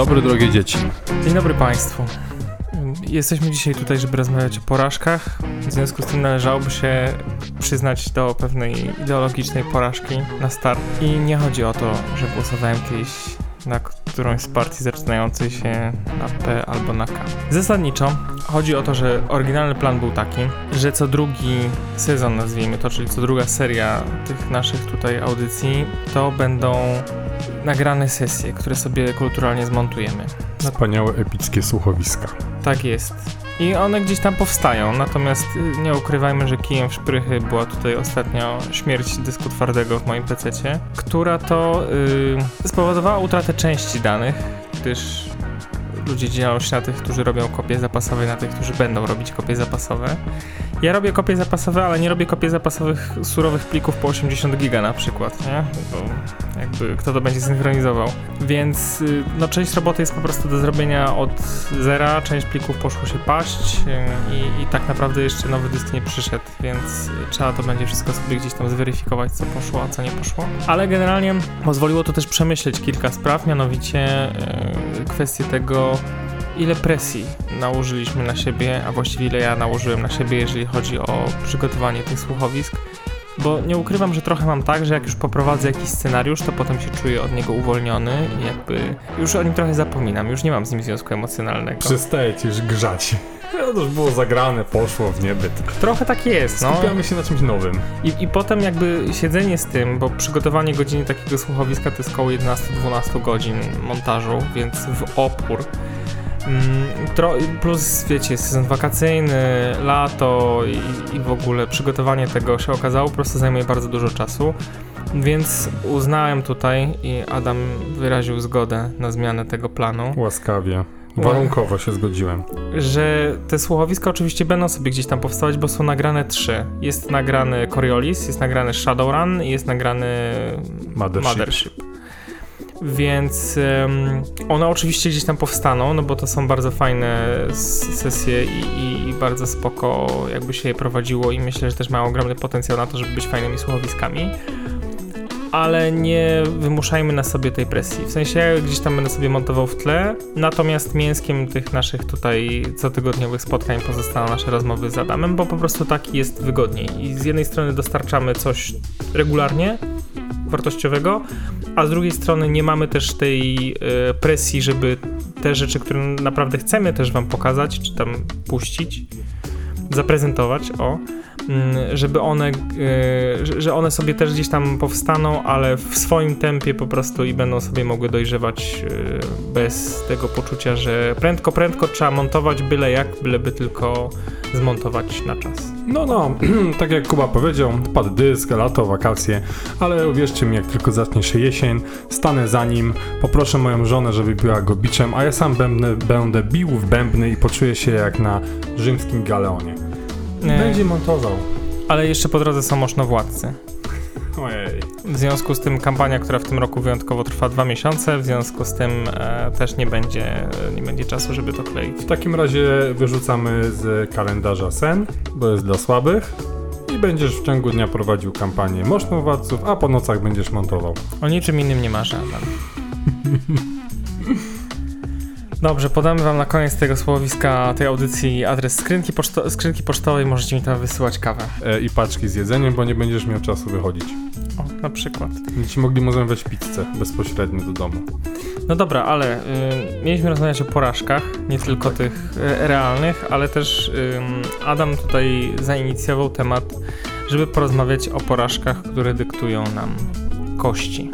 Dobry, drogie dzieci. Dzień dobry Państwu. Jesteśmy dzisiaj tutaj, żeby rozmawiać o porażkach. W związku z tym należałoby się przyznać do pewnej ideologicznej porażki na start. I nie chodzi o to, że głosowałem kiedyś na którąś z partii zaczynającej się na P albo na K. Zasadniczo chodzi o to, że oryginalny plan był taki, że co drugi sezon, nazwijmy to, czyli co druga seria tych naszych tutaj audycji, to będą nagrane sesje, które sobie kulturalnie zmontujemy. Wspaniałe, epickie słuchowiska. Tak jest. I one gdzieś tam powstają, natomiast y, nie ukrywajmy, że kijem w szprychy była tutaj ostatnio śmierć dysku twardego w moim PC, która to yy, spowodowała utratę części danych, gdyż ludzie dzielą się na tych, którzy robią kopie zapasowe, na tych, którzy będą robić kopie zapasowe. Ja robię kopie zapasowe, ale nie robię kopie zapasowych surowych plików po 80 giga na przykład, nie? Bo jakby kto to będzie synchronizował. Więc y, no część roboty jest po prostu do zrobienia od zera, część plików poszło się paść y, i, i tak naprawdę jeszcze nowy dysk nie przyszedł, więc trzeba to będzie wszystko sobie gdzieś tam zweryfikować, co poszło, a co nie poszło. Ale generalnie pozwoliło to też przemyśleć kilka spraw, mianowicie kwestię tego, ile presji nałożyliśmy na siebie, a właściwie ile ja nałożyłem na siebie, jeżeli chodzi o przygotowanie tych słuchowisk. Bo nie ukrywam, że trochę mam tak, że jak już poprowadzę jakiś scenariusz, to potem się czuję od niego uwolniony i jakby już o nim trochę zapominam, już nie mam z nim związku emocjonalnego. Przestaje ci już grzać. No to już było zagrane, poszło w niebyt. Trochę tak jest, no. Skupiamy się na czymś nowym. I, I potem jakby siedzenie z tym, bo przygotowanie godziny takiego słuchowiska to jest około 11-12 godzin montażu, więc w opór plus wiecie, sezon wakacyjny, lato i, i, w ogóle przygotowanie tego się okazało po prostu zajmuje bardzo dużo czasu. Więc uznałem tutaj i Adam wyraził zgodę na zmianę tego planu. Łaskawie. Warunkowo się zgodziłem. Że te słuchowiska oczywiście będą sobie gdzieś tam powstawać, bo są nagrane trzy. Jest nagrany Coriolis, jest nagrany Shadowrun i jest nagrany Mothership. Mothership. Więc one oczywiście gdzieś tam powstaną, no bo to są bardzo fajne sesje i, i, i, bardzo spoko jakby się je prowadziło i myślę, że też mają ogromny potencjał na to, żeby być fajnymi słuchowiskami. Ale nie wymuszajmy na sobie tej presji. W sensie ja gdzieś tam będę sobie montował w tle, natomiast mięskiem tych naszych tutaj cotygodniowych spotkań pozostaną nasze rozmowy z Adamem, bo po prostu tak jest wygodniej. I z jednej strony dostarczamy coś regularnie, wartościowego, a z drugiej strony nie mamy też tej e, presji, żeby te rzeczy, które naprawdę chcemy też wam pokazać, czy tam puścić, zaprezentować, o, żeby one, e, że one sobie też gdzieś tam powstaną, ale w swoim tempie po prostu i będą sobie mogły dojrzewać e, bez tego poczucia, że prędko, prędko trzeba montować byle jak, byleby tylko zmontować na czas. No, no, tak jak Kuba powiedział, padł dysk, lato, wakacje, ale uwierzcie mi, jak tylko zacznie się jesień, stanę za nim, poproszę moją żonę, żeby była go biczem, a ja sam będę, będę bił w bębny i poczuję się jak na rzymskim galeonie. Będzie montował. Ale jeszcze po drodze są mosznowładcy. Ojej. W związku z tym kampania, która w tym roku wyjątkowo trwa dwa miesiące, w związku z tym e, też nie będzie, nie będzie czasu, żeby to kleić. W takim razie wyrzucamy z kalendarza sen, bo jest dla słabych i będziesz w ciągu dnia prowadził kampanię mosztowładców, a po nocach będziesz montował. O niczym innym nie marzę, Adam. Dobrze, podamy wam na koniec tego słowiska, tej audycji adres skrzynki, poczto skrzynki pocztowej, możecie mi tam wysyłać kawę. E, I paczki z jedzeniem, bo nie będziesz miał czasu wychodzić. O, na przykład. I ci mogli mu zamówić pizzę bezpośrednio do domu. No dobra, ale y, mieliśmy rozmawiać o porażkach, nie no tylko tak. tych y, realnych, ale też Adam tutaj zainicjował temat, żeby porozmawiać o porażkach, które dyktują nam kości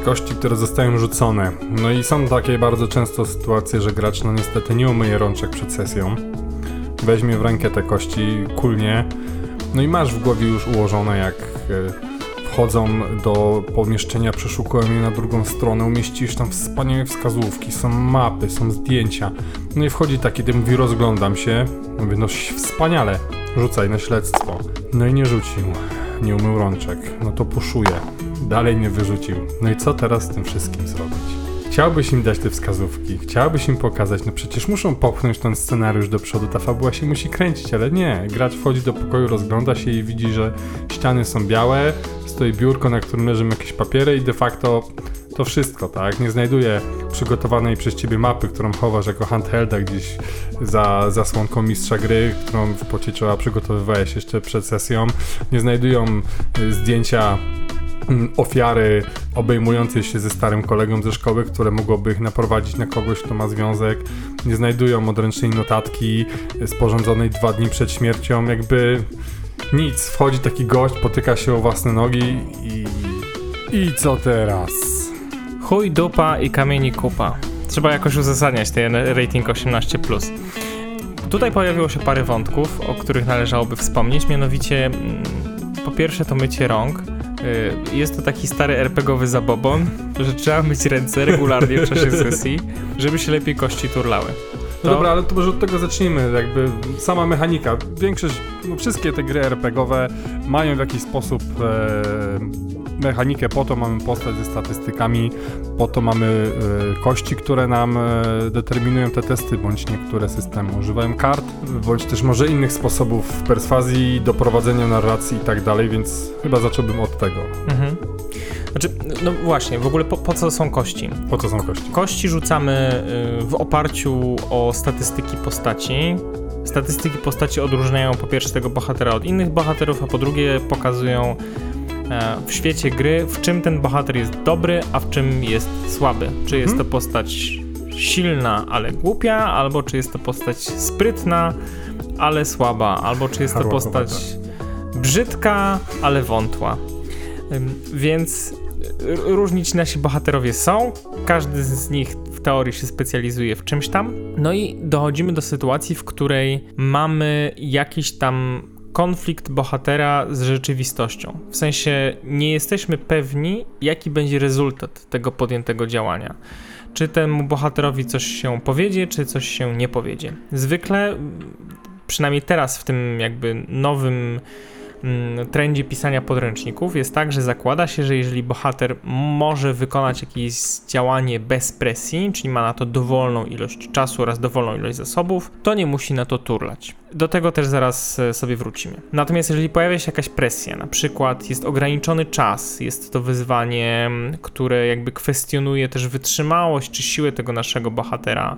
kości, które zostają rzucone. No i są takie bardzo często sytuacje, że gracz no niestety nie umyje rączek przed sesją. Weźmie w rękę te kości, kulnie, no i masz w głowie już ułożone jak e, wchodzą do pomieszczenia, przeszukują je na drugą stronę, umieścisz tam wspaniałe wskazówki, są mapy, są zdjęcia. No i wchodzi taki, ty mówi, rozglądam się, mówię, no wspaniale, rzucaj na śledztwo. No i nie rzucił, nie umył rączek, no to puszuje dalej nie wyrzucił. No i co teraz z tym wszystkim zrobić? Chciałbyś im dać te wskazówki, chciałbyś im pokazać, no przecież muszą popchnąć ten scenariusz do przodu, ta fabuła się musi kręcić, ale nie. Gracz wchodzi do pokoju, rozgląda się i widzi, że ściany są białe, stoi biurko, na którym leżą jakieś papiery i de facto to wszystko, tak? Nie znajduję przygotowanej przez ciebie mapy, którą chowasz jako handhelda gdzieś za zasłonką mistrza gry, którą w pocie czoła przygotowywałeś jeszcze przed sesją. Nie znajdują y, zdjęcia ofiary obejmującej się ze starym kolegą ze szkoły, które mogłoby ich naprowadzić na kogoś, kto ma związek. Nie znajdują odręcznej notatki y, sporządzonej dwa dni przed śmiercią. Jakby nic. Wchodzi taki gość, potyka się o własne nogi i... I co teraz? Chuj, dupa i kamieni kupa. Trzeba jakoś uzasadniać ten rating 18+. Tutaj pojawiło się parę wątków, o których należałoby wspomnieć, mianowicie mm, po pierwsze to mycie rąk. Y, Jest to taki stary RPGowy zabobon, że trzeba myć ręce regularnie w czasie sesji, żeby się lepiej kości turlały. No To- dobra, ale to może od tego zacznijmy, jakby sama mechanika. Większość, no wszystkie te gry RPGowe mają w jakiś sposób e, mechanikę, po to mamy postać ze statystykami, po to mamy e, kości, które nam e, determinują te testy, bądź niektóre systemy używają kart, bądź też może innych sposobów perswazji, doprowadzenia narracji i tak dalej, więc chyba zacząłbym od tego. Mhm. Znaczy, no właśnie, w ogóle po, po co są kości? Po co są kości? Kości rzucamy y, w oparciu o statystyki postaci. Statystyki postaci odróżniają po pierwsze tego bohatera od innych bohaterów, a po drugie pokazują e, w świecie gry, w czym ten bohater jest dobry, a w czym jest słaby. Czy jest to postać silna, ale głupia, albo czy jest to postać sprytna, ale słaba, albo czy jest to postać brzydka, ale wątła. Więc r- różni ci nasi bohaterowie są, każdy z nich w teorii się specjalizuje w czymś tam. No i dochodzimy do sytuacji, w której mamy jakiś tam konflikt bohatera z rzeczywistością. W sensie nie jesteśmy pewni, jaki będzie rezultat tego podjętego działania. Czy temu bohaterowi coś się powiedzie, czy coś się nie powiedzie. Zwykle, przynajmniej teraz w tym jakby nowym mm, trendzie pisania podręczników jest tak, że zakłada się, że jeżeli bohater może wykonać jakieś działanie bez presji, czyli ma na to dowolną ilość czasu oraz dowolną ilość zasobów, to nie musi na to turlać. Do tego też zaraz e, sobie wrócimy. Natomiast jeżeli pojawia się jakaś presja, na przykład jest ograniczony czas, jest to wyzwanie, mm, które jakby kwestionuje też wytrzymałość czy siłę tego naszego bohatera,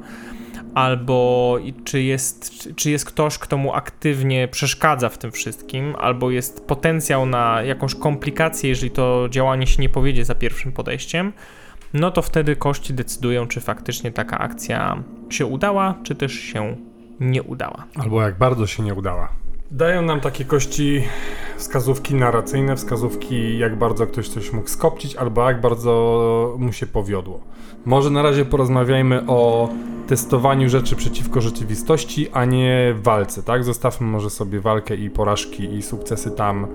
albo czy jest, czy jest ktoś, kto mu aktywnie przeszkadza w tym wszystkim, albo jest potencjał na jakąś komplikację, jeżeli to działanie się nie powiedzie za pierwszym podejściem, no to wtedy kości decydują, czy faktycznie taka akcja się udała, czy też się nie udała. Albo jak bardzo się nie udała. Dają nam takie kości wskazówki narracyjne, wskazówki jak bardzo ktoś coś mógł skopcić, albo jak bardzo mu się powiodło. Może na razie porozmawiajmy o testowaniu rzeczy przeciwko rzeczywistości, a nie walce, tak? Zostawmy może sobie walkę i porażki i sukcesy tam,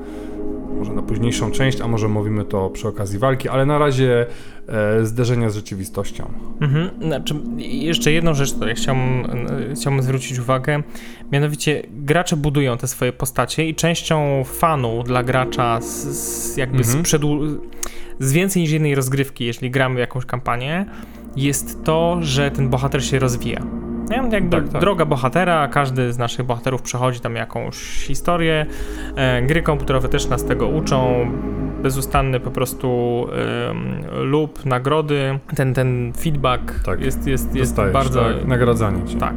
może na późniejszą część, a może mówimy to przy okazji walki, ale na razie e, zderzenia z rzeczywistością. Mhm. Znaczy, jeszcze jedną rzecz, ja chciałbym, e, chciałbym zwrócić uwagę. Mianowicie, gracze budują te swoje postacie i częścią fanu dla gracza z, z jakby Mhm. z, przedłu- z więcej niż jednej rozgrywki, jeśli gramy w jakąś kampanię, jest to, że ten bohater się rozwija. Nie? Jakby Tak, tak. droga bohatera, każdy z naszych bohaterów przechodzi tam jakąś historię. E, gry komputerowe też nas tego uczą. Bezustanny po prostu lub nagrody. Ten, ten feedback Tak. jest, jest, jest Dostajesz, bardzo. tak? Nagradzanie cię. Tak.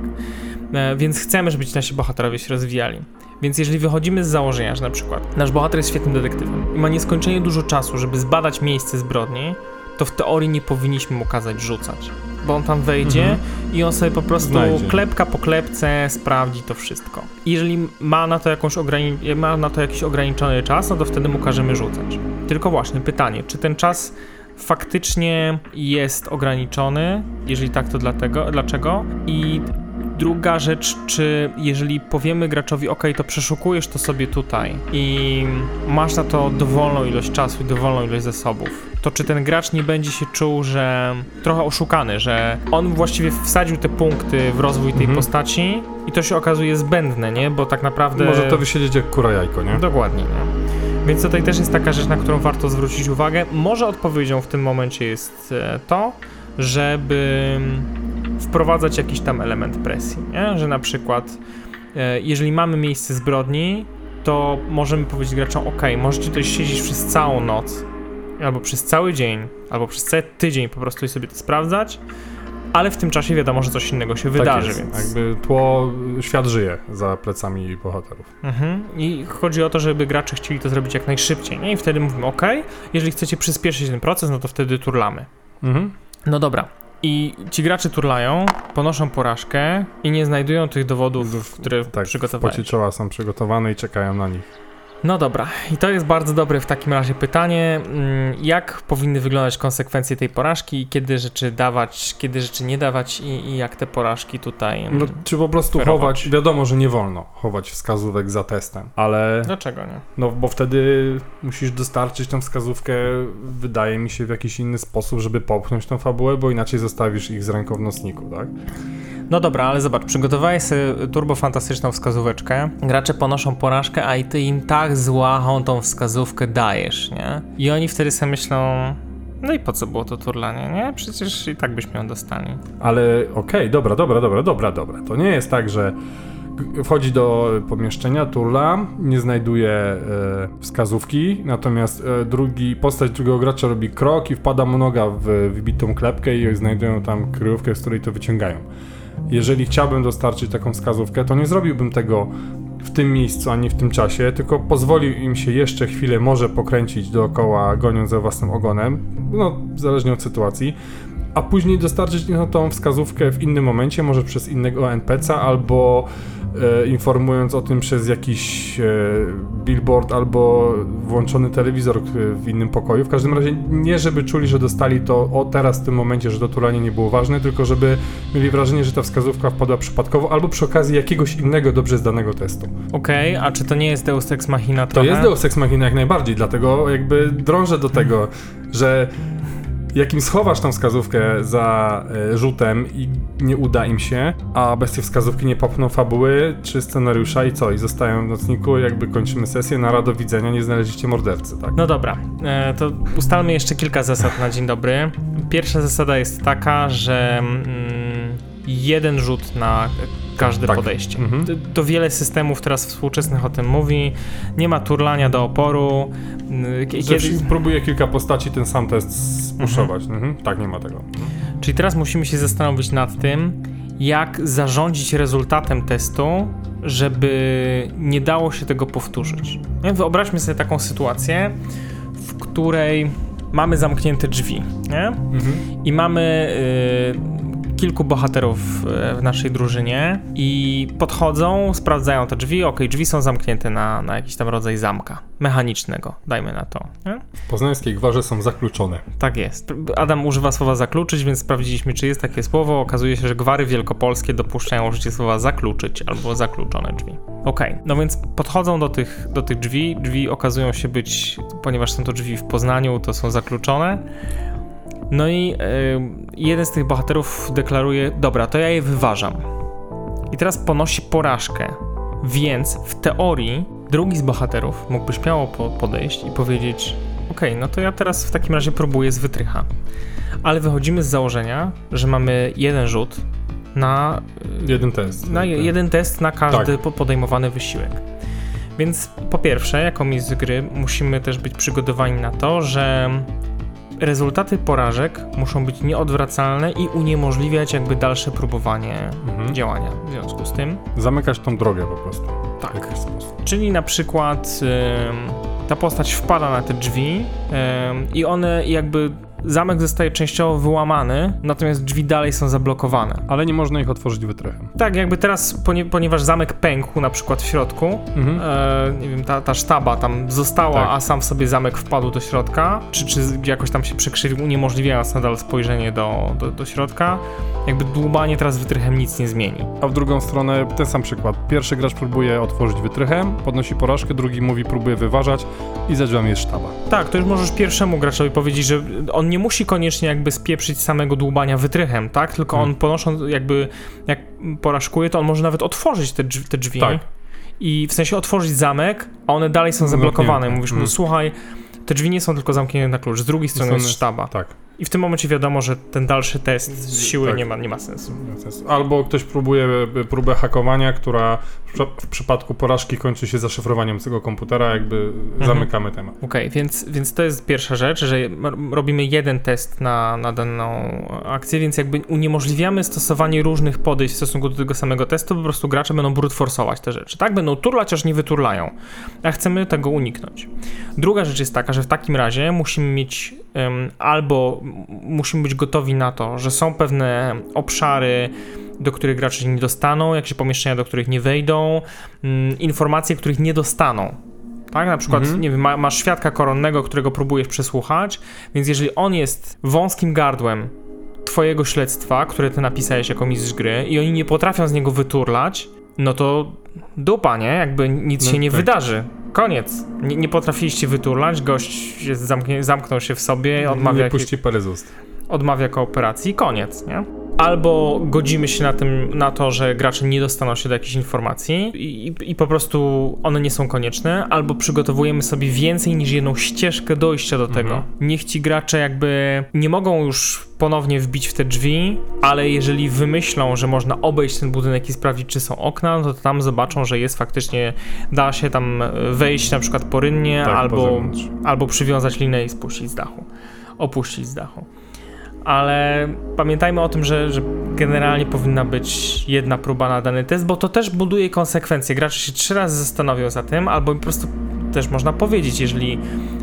E, więc chcemy, żeby ci nasi bohaterowie się rozwijali. Więc jeżeli wychodzimy z założenia, że na przykład nasz bohater jest świetnym detektywem i ma nieskończenie dużo czasu, żeby zbadać miejsce zbrodni, to w teorii nie powinniśmy mu kazać rzucać. Bo on tam wejdzie Mhm. i on sobie po prostu Znajdzie. klepka po klepce sprawdzi to wszystko. Jeżeli ma na to, jakąś ograni- ma na to jakiś ograniczony czas, no to wtedy mu każemy rzucać. Tylko właśnie pytanie, czy ten czas faktycznie jest ograniczony? Jeżeli tak, to dlatego, dlaczego? I druga rzecz, czy jeżeli powiemy graczowi, ok, to przeszukujesz to sobie tutaj i masz na to dowolną ilość czasu i dowolną ilość zasobów, to czy ten gracz nie będzie się czuł, że trochę oszukany, że on właściwie wsadził te punkty w rozwój tej Mhm. postaci i to się okazuje zbędne, nie? Bo tak naprawdę... Może to wysiedzieć jak kura jajko, nie? Dokładnie. Nie? Więc tutaj też jest taka rzecz, na którą warto zwrócić uwagę. Może odpowiedzią w tym momencie jest e, to, żeby wprowadzać jakiś tam element presji, nie? że na przykład e, jeżeli mamy miejsce zbrodni, to możemy powiedzieć graczom, ok, możecie tutaj siedzieć przez całą noc albo przez cały dzień, albo przez cały tydzień po prostu sobie to sprawdzać, ale w tym czasie wiadomo, że coś innego się tak wydarzy, jest. więc... Jakby tło, świat żyje za plecami bohaterów. Mhm. I chodzi o to, żeby gracze chcieli to zrobić jak najszybciej, nie? I wtedy mówimy, ok, jeżeli chcecie przyspieszyć ten proces, no to wtedy turlamy. Mhm. No dobra. I ci gracze turlają, ponoszą porażkę i nie znajdują tych dowodów, które Tak, przygotowali. czoła są przygotowane i czekają na nich. No dobra, i to jest bardzo dobre w takim razie pytanie, mm, jak powinny wyglądać konsekwencje tej porażki, kiedy rzeczy dawać, kiedy rzeczy nie dawać i, i jak te porażki tutaj... mm, No, czy po prostu Ferować. chować, wiadomo, że nie wolno chować wskazówek za testem, ale Dlaczego nie? no bo wtedy musisz dostarczyć tą wskazówkę, wydaje mi się, w jakiś inny sposób, żeby popchnąć tą fabułę, bo inaczej zostawisz ich z ręką w nocniku, tak? No dobra, ale zobacz, przygotowałeś sobie turbofantastyczną wskazóweczkę, gracze ponoszą porażkę, a i ty im tak złachą tą wskazówkę dajesz, nie? I oni wtedy sobie myślą, no i po co było to turlanie, nie? Przecież i tak byśmy ją dostali. Ale okej, dobra, dobra, dobra, dobra, dobra. To nie jest tak, że wchodzi do pomieszczenia, turla, nie znajduje e, wskazówki, natomiast e, drugi, postać drugiego gracza robi krok i wpada mu noga w wybitą klepkę i znajdują tam kryjówkę, z której to wyciągają. Jeżeli chciałbym dostarczyć taką wskazówkę, to nie zrobiłbym tego w tym miejscu, ani w tym czasie, tylko pozwolił im się jeszcze chwilę może pokręcić dookoła, goniąc za własnym ogonem, no zależnie od sytuacji, a później dostarczyć im tą wskazówkę w innym momencie, może przez innego NPC-a, albo e, informując o tym przez jakiś e, billboard, albo włączony telewizor w innym pokoju. W każdym razie nie, żeby czuli, że dostali to o teraz w tym momencie, że to turlanie nie było ważne, tylko żeby mieli wrażenie, że ta wskazówka wpadła przypadkowo, albo przy okazji jakiegoś innego dobrze zdanego testu. Okej, a czy to nie jest Deus Ex Machina To trochę? jest Deus Ex Machina jak najbardziej, dlatego jakby drążę do tego, że jakim schowasz tą wskazówkę za e, rzutem i nie uda im się, a bez tej wskazówki nie popchną fabuły czy scenariusza i co? I zostają w nocniku, jakby kończymy sesję, na do widzenia, nie znaleźliście mordercy, tak? No dobra, e, to ustalmy jeszcze kilka zasad na dzień dobry. Pierwsza zasada jest taka, że mm, jeden rzut na każde Tak. podejście. Mhm. To, to wiele systemów teraz współczesnych o tym mówi. Nie ma turlania do oporu. Kiedy, próbuję kilka postaci ten sam test spuszować. Mhm. Tak, nie ma tego. czyli teraz musimy się zastanowić nad tym, jak zarządzić rezultatem testu, żeby nie dało się tego powtórzyć. Nie? Wyobraźmy sobie taką sytuację, w której mamy zamknięte drzwi, nie? Mhm. I mamy y, kilku bohaterów y, w naszej drużynie i podchodzą, sprawdzają te drzwi. Okej, drzwi są zamknięte na, na jakiś tam rodzaj zamka mechanicznego, dajmy na to. Nie? W poznańskiej gwarze są zakluczone. Tak jest. Adam używa słowa zakluczyć, więc sprawdziliśmy, czy jest takie słowo. Okazuje się, że gwary wielkopolskie dopuszczają użycie słowa zakluczyć albo zakluczone drzwi. Okej, no więc podchodzą do tych, do tych drzwi. Drzwi okazują się być, ponieważ są to drzwi w Poznaniu, to są zakluczone. No i y, jeden z tych bohaterów deklaruje: Dobra, to ja je wyważam. I teraz ponosi porażkę. Więc w teorii drugi z bohaterów mógłby śmiało po podejść i powiedzieć: Okej, no to ja teraz w takim razie próbuję z wytrycha. Ale wychodzimy z założenia, że mamy jeden rzut na, Jeden test. na je- jeden test na każdy Tak. po- podejmowany wysiłek. Więc po pierwsze, jako mistrz gry, musimy też być przygotowani na to, że rezultaty porażek muszą być nieodwracalne i uniemożliwiać jakby dalsze próbowanie Mhm. działania w związku z tym. Zamykać tą drogę po prostu. Tak. Czyli na przykład ta postać wpada na te drzwi i one jakby zamek zostaje częściowo wyłamany, natomiast drzwi dalej są zablokowane. Ale nie można ich otworzyć wytrychem. Tak, jakby teraz, ponie, ponieważ zamek pękł na przykład w środku, Mhm. e, nie wiem, ta, ta sztaba tam została, Tak. a sam w sobie zamek wpadł do środka, czy, czy jakoś tam się przekrzywił, uniemożliwiając nadal spojrzenie do, do, do środka, jakby dłubanie teraz wytrychem nic nie zmieni. A w drugą stronę ten sam przykład. Pierwszy gracz próbuje otworzyć wytrychem, podnosi porażkę, drugi mówi próbuje wyważać i za drzwiami jest sztaba. Tak, to już możesz pierwszemu graczowi powiedzieć, że on nie musi koniecznie jakby spieprzyć samego dłubania wytrychem, tak? Tylko Hmm. on ponosząc jakby, jak porażkuje, to on może nawet otworzyć te drzwi, te drzwi Tak. i w sensie otworzyć zamek, a one dalej są zablokowane. Mówisz mu, Mm. słuchaj, te drzwi nie są tylko zamknięte na klucz, z drugiej strony strony jest jest- sztaba. Tak. I w tym momencie wiadomo, że ten dalszy test z siły Tak. nie, ma, nie ma sensu. Albo ktoś próbuje próbę hakowania, która w przy- w przypadku porażki kończy się zaszyfrowaniem tego komputera, jakby zamykamy temat. Okej, więc, więc to jest pierwsza rzecz, że robimy jeden test na, na daną akcję, więc jakby uniemożliwiamy stosowanie różnych podejść w stosunku do tego samego testu, po prostu gracze będą brute forsować te rzeczy, tak? Będą turlać, aż nie wyturlają, a chcemy tego uniknąć. Druga rzecz jest taka, że w takim razie musimy mieć albo musimy być gotowi na to, że są pewne obszary, do których gracze nie dostaną, jakieś pomieszczenia, do których nie wejdą, mm, informacje, których nie dostaną. Tak, na przykład, Mhm. nie wiem, ma, masz świadka koronnego, którego próbujesz przesłuchać, więc jeżeli on jest wąskim gardłem twojego śledztwa, które ty napisałeś jako mistrz gry i oni nie potrafią z niego wyturlać, no to dupa, nie? Jakby nic No się nie tak. wydarzy. Koniec. Nie, nie potrafiliście wyturlać, gość jest zamknie, zamknął się w sobie, odmawia, Nie puści pary z ust. Odmawia kooperacji koniec, nie? Albo godzimy się na, tym, na to, że gracze nie dostaną się do jakichś informacji i, i, po prostu one nie są konieczne, albo przygotowujemy sobie więcej niż jedną ścieżkę dojścia do tego. Mhm. Niech ci gracze jakby nie mogą już ponownie wbić w te drzwi, ale jeżeli wymyślą, że można obejść ten budynek i sprawdzić, czy są okna, no to tam zobaczą, że jest faktycznie, da się tam wejść na przykład porynnie, Tak, po albo, albo przywiązać linę i spuścić z dachu, opuścić z dachu ale pamiętajmy o tym, że, że generalnie powinna być jedna próba na dany test, bo to też buduje konsekwencje. Gracze się trzy razy zastanowią za tym, albo po prostu też można powiedzieć, jeżeli,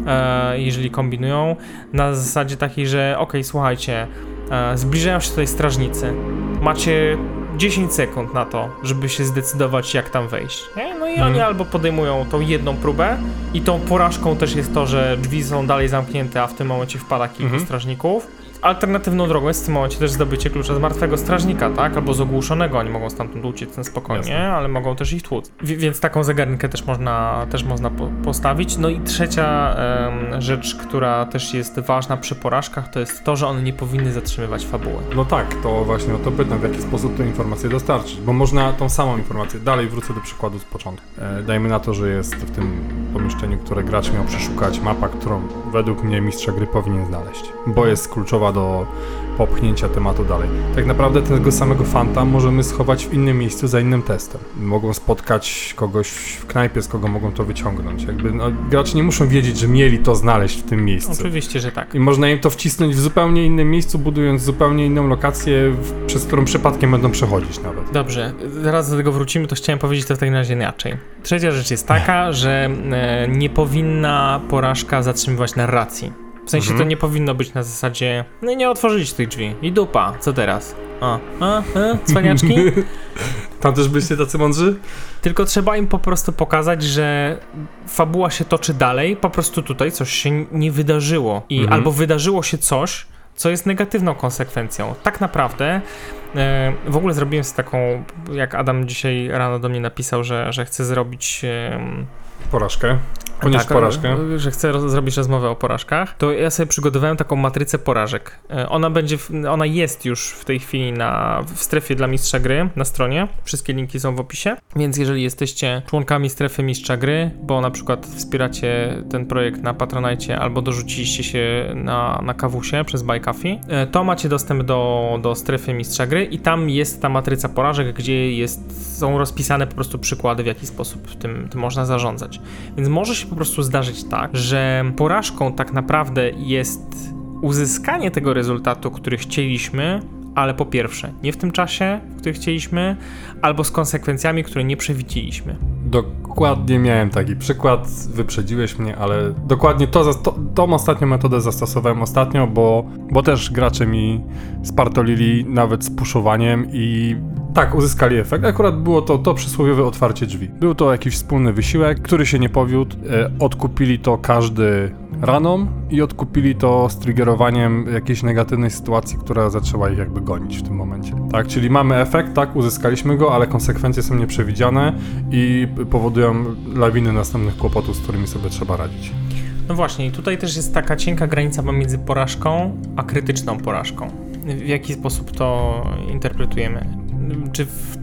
e, jeżeli kombinują, na zasadzie takiej, że okej, słuchajcie, e, zbliżają się tutaj strażnicy, macie 10 sekund na to, żeby się zdecydować, jak tam wejść. Nie? No i Mhm. oni albo podejmują tą jedną próbę i tą porażką też jest to, że drzwi są dalej zamknięte, a w tym momencie wpada kilku Mhm. strażników. Alternatywną drogą jest w tym momencie też zdobycie klucza z martwego strażnika, tak? Albo z ogłuszonego. Oni mogą stamtąd uciec na spokojnie, Jasne. ale mogą też ich tłuc. Wi- więc taką zegarynkę też można, też można po postawić. No i trzecia em, rzecz, która też jest ważna przy porażkach, to jest to, że one nie powinny zatrzymywać fabuły. No tak, to właśnie o to pytam, w jaki sposób tę informację dostarczyć, bo można tą samą informację, dalej wrócę do przykładu z początku. E, dajmy na to, że jest w tym pomieszczeniu, które gracz miał przeszukać, mapa, którą według mnie mistrza gry powinien znaleźć, bo jest kluczowa do popchnięcia tematu dalej. Tak naprawdę tego samego fanta możemy schować w innym miejscu za innym testem. Mogą spotkać kogoś w knajpie, z kogo mogą to wyciągnąć. Jakby no, gracze nie muszą wiedzieć, że mieli to znaleźć w tym miejscu. Oczywiście, że tak. I można im to wcisnąć w zupełnie innym miejscu, budując zupełnie inną lokację, przez którą przypadkiem będą przechodzić nawet. Dobrze, zaraz do tego wrócimy, to chciałem powiedzieć to w takim razie inaczej. Trzecia rzecz jest taka, że e, nie powinna porażka zatrzymywać narracji. W sensie Mhm. to nie powinno być na zasadzie, no nie otworzyliście tych drzwi i dupa, co teraz? A, a, a cwaniaczki? Tam też byliście tacy mądrzy? Tylko trzeba im po prostu pokazać, że fabuła się toczy dalej, po prostu tutaj coś się nie wydarzyło. I Mhm. albo wydarzyło się coś, co jest negatywną konsekwencją. Tak naprawdę e, w ogóle zrobiłem z taką, jak Adam dzisiaj rano do mnie napisał, że, że chce zrobić Porażkę. Ponieść tak, porażkę. e, Że chcę zrobić rozmowę o porażkach. To ja sobie przygotowałem taką matrycę porażek. E, Ona będzie, w, ona jest już w tej chwili na, w strefie dla mistrza gry na stronie. Wszystkie linki są w opisie. Więc jeżeli jesteście członkami strefy mistrza gry, bo na przykład wspieracie ten projekt na Patronite albo dorzuciliście się na, na kawusie przez Buy Coffee, e, to macie dostęp do, do strefy mistrza gry i tam jest ta matryca porażek, gdzie jest, są rozpisane po prostu przykłady, w jaki sposób tym, tym można zarządzać. Więc może się po prostu zdarzyć tak, że porażką tak naprawdę jest uzyskanie tego rezultatu, który chcieliśmy, ale po pierwsze, nie w tym czasie, w którym chcieliśmy, albo z konsekwencjami, które nie przewidzieliśmy. Dokładnie miałem taki przykład, wyprzedziłeś mnie, ale dokładnie to, to, tą ostatnią metodę zastosowałem ostatnio, bo, bo też gracze mi spartolili nawet z puszowaniem i tak, uzyskali efekt. Akurat było to, to przysłowiowe otwarcie drzwi. Był to jakiś wspólny wysiłek, który się nie powiódł. E, odkupili to każdy raną i odkupili to z triggerowaniem jakiejś negatywnej sytuacji, która zaczęła ich jakby gonić w tym momencie. Tak, czyli mamy efekt, tak, uzyskaliśmy go, ale konsekwencje są nieprzewidziane i powodują lawiny następnych kłopotów, z którymi sobie trzeba radzić. No właśnie, tutaj też jest taka cienka granica pomiędzy porażką a krytyczną porażką. W jaki sposób to interpretujemy? Czy w,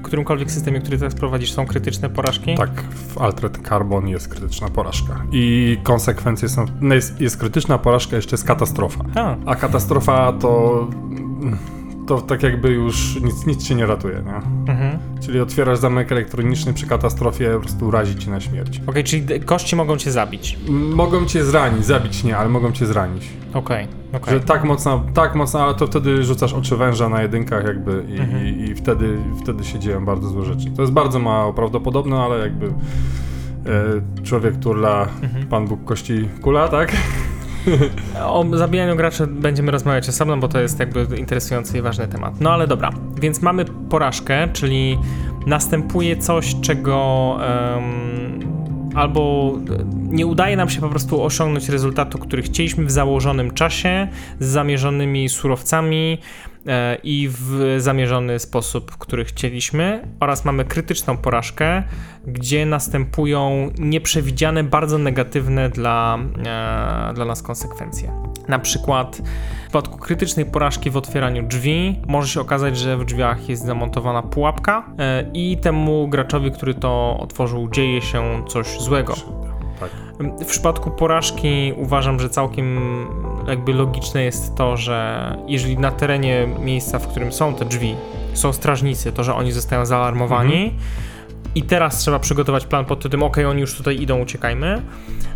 w którymkolwiek systemie, który teraz prowadzisz, są krytyczne porażki? Tak, w Altered Carbon jest krytyczna porażka. I konsekwencje są. No jest, jest krytyczna porażka, jeszcze jest katastrofa. A. A katastrofa to. To tak jakby już nic, nic cię nie ratuje, nie? Mhm. Czyli otwierasz zamek elektroniczny przy katastrofie, po prostu razi cię na śmierć. Okej, czyli kości mogą cię zabić. M- Mogą cię zranić, zabić nie, ale mogą cię zranić. Okej, okej. Że tak mocno, tak mocno, ale to wtedy rzucasz oczy węża na jedynkach jakby i, Mhm. i, i wtedy, wtedy się dzieją bardzo złe rzeczy. To jest bardzo mało prawdopodobne, ale jakby e, człowiek turla, Mhm. Pan Bóg kości kula, tak? O zabijaniu graczy będziemy rozmawiać osobno, bo to jest jakby interesujący i ważny temat. No ale dobra, więc mamy porażkę, czyli następuje coś, czego em, albo nie udaje nam się po prostu osiągnąć rezultatu, który chcieliśmy w założonym czasie, z zamierzonymi surowcami e, i w zamierzony sposób, który chcieliśmy, oraz mamy krytyczną porażkę, gdzie następują nieprzewidziane, bardzo negatywne dla, e, dla nas konsekwencje. Na przykład w przypadku krytycznej porażki w otwieraniu drzwi może się okazać, że w drzwiach jest zamontowana pułapka e, i temu graczowi, który to otworzył, dzieje się coś złego. W przypadku porażki uważam, że całkiem jakby logiczne jest to, że jeżeli na terenie miejsca, w którym są te drzwi, są strażnicy, to że oni zostają zaalarmowani i teraz trzeba przygotować plan pod tytułem ok, oni już tutaj idą, uciekajmy.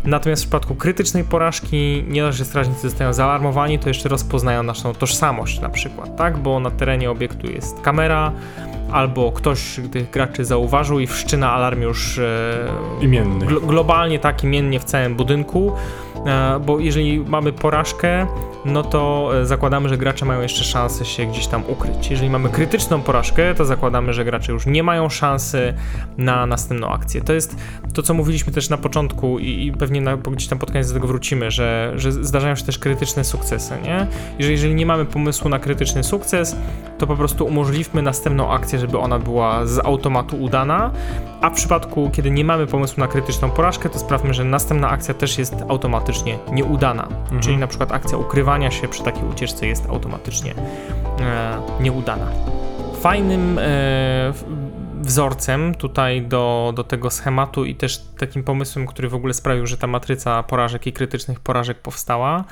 Natomiast w przypadku krytycznej porażki nie dość, że strażnicy zostają zaalarmowani, to jeszcze rozpoznają naszą tożsamość na przykład, tak? Bo na terenie obiektu jest kamera, albo ktoś tych graczy zauważył i wszczyna alarm już e, Imienny. glo- globalnie tak imiennie w całym budynku, bo jeżeli mamy porażkę, no to e, zakładamy, że gracze mają jeszcze szansę się gdzieś tam ukryć. Jeżeli mamy krytyczną porażkę, to zakładamy, że gracze już nie mają szansy na następną akcję. To jest to, co mówiliśmy też na początku i, pewnie na, gdzieś tam pod koniec do tego wrócimy, że, że zdarzają się też krytyczne sukcesy, nie? Jeżeli, jeżeli nie mamy pomysłu na krytyczny sukces, to po prostu umożliwmy następną akcję, żeby ona była z automatu udana, a w przypadku, kiedy nie mamy pomysłu na krytyczną porażkę, to sprawmy, że następna akcja też jest automatycznie nieudana. Czyli na przykład akcja ukrywania się przy takiej ucieczce jest automatycznie e, nieudana. Fajnym e, wzorcem tutaj do, do tego schematu i też takim pomysłem, który w ogóle sprawił, że ta matryca porażek i krytycznych porażek powstała,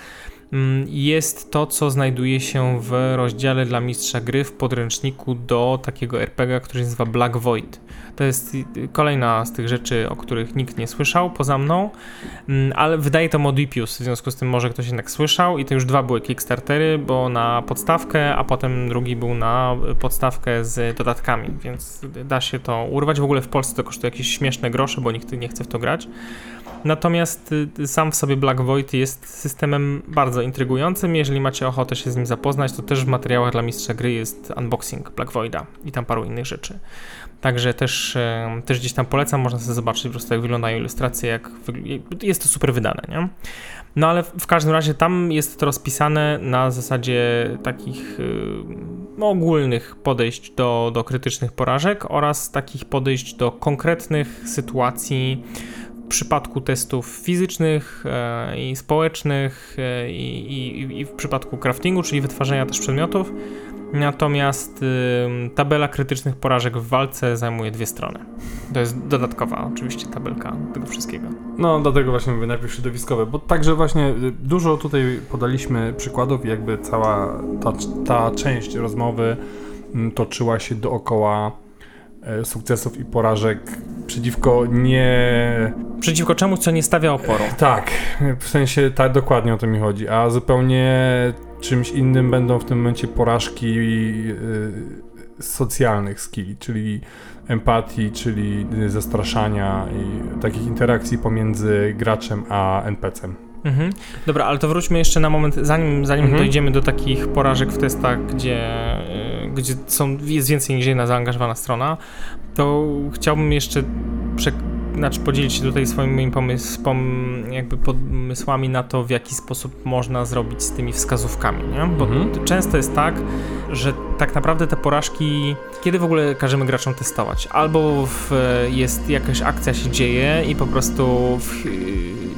mm, jest to, co znajduje się w rozdziale dla mistrza gry w podręczniku do takiego RPG, który się nazywa Black Void. To jest y, kolejna z tych rzeczy, o których nikt nie słyszał poza mną, Mm, ale wydaje to Modipius, w związku z tym może ktoś jednak słyszał i to już dwa były Kickstartery, bo na podstawkę, a potem drugi był na podstawkę z dodatkami, więc da się to urwać. W ogóle w Polsce to kosztuje jakieś śmieszne grosze, bo nikt nie chce w to grać. Natomiast y, sam w sobie Black Void jest systemem bardzo intrygującym. Jeżeli macie ochotę się z nim zapoznać, to też w materiałach dla mistrza gry jest unboxing Black Voida i tam paru innych rzeczy. Także też, też gdzieś tam polecam, można sobie zobaczyć po prostu jak wyglądają ilustracje, jak jest to super wydane, nie? No ale w każdym razie tam jest to rozpisane na zasadzie takich ogólnych podejść do, do krytycznych porażek oraz takich podejść do konkretnych sytuacji w przypadku testów fizycznych e, i społecznych e, i, i, i w przypadku craftingu, czyli wytwarzania też przedmiotów. Natomiast ym, tabela krytycznych porażek w walce zajmuje dwie strony. To jest dodatkowa oczywiście tabelka tego wszystkiego. No, dlatego właśnie mówię najpierw środowiskowe, bo także właśnie y, dużo tutaj podaliśmy przykładów i jakby cała ta, ta część rozmowy mm, toczyła się dookoła e, sukcesów i porażek przeciwko nie... Przeciwko czemuś, co nie stawia oporu. Tak, w sensie tak dokładnie o to mi chodzi, a zupełnie czymś innym będą w tym momencie porażki y, socjalnych skilli, czyli empatii, czyli zastraszania i takich interakcji pomiędzy graczem a NPC-em. Mhm. Dobra, ale to wróćmy jeszcze na moment, zanim, zanim Mhm. dojdziemy do takich porażek w testach, gdzie, y, gdzie są, jest więcej niż jedna zaangażowana strona, to chciałbym jeszcze prze, znaczy podzielić się tutaj swoimi pomysł, pom, jakby pomysłami na to, w jaki sposób można zrobić z tymi wskazówkami, nie? Bo Mhm. często jest tak, że tak naprawdę te porażki, kiedy w ogóle każemy graczom testować? Albo w, jest jakaś akcja się dzieje i po prostu w,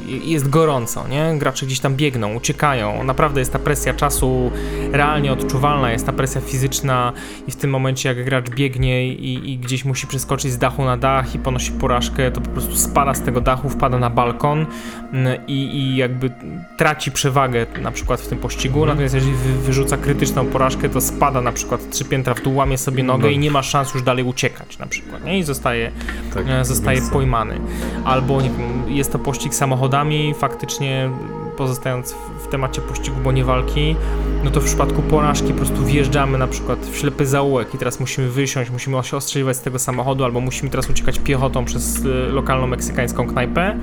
jest gorąco, nie? Gracze gdzieś tam biegną, uciekają. Naprawdę jest ta presja czasu realnie odczuwalna, jest ta presja fizyczna i w tym momencie jak gracz biegnie i, i gdzieś musi przeskoczyć z dachu na dach i ponosi porażkę, to po prostu spada z tego dachu, wpada na balkon mm, i, i jakby traci przewagę na przykład w tym pościgu, mm. natomiast jeżeli wy, wyrzuca krytyczną porażkę, to spada na przykład trzy piętra w dół, łamie sobie nogę no. i nie ma szans już dalej uciekać na przykład, nie? I zostaje, tak, e, zostaje pojmany. Albo nie wiem, jest to pościg samochodami, faktycznie pozostając w, temacie pościgu, bo nie walki, no to w przypadku porażki po prostu wjeżdżamy na przykład w ślepy zaułek i teraz musimy wysiąść, musimy się ostrzeliwać z tego samochodu, albo musimy teraz uciekać piechotą przez y, lokalną meksykańską knajpę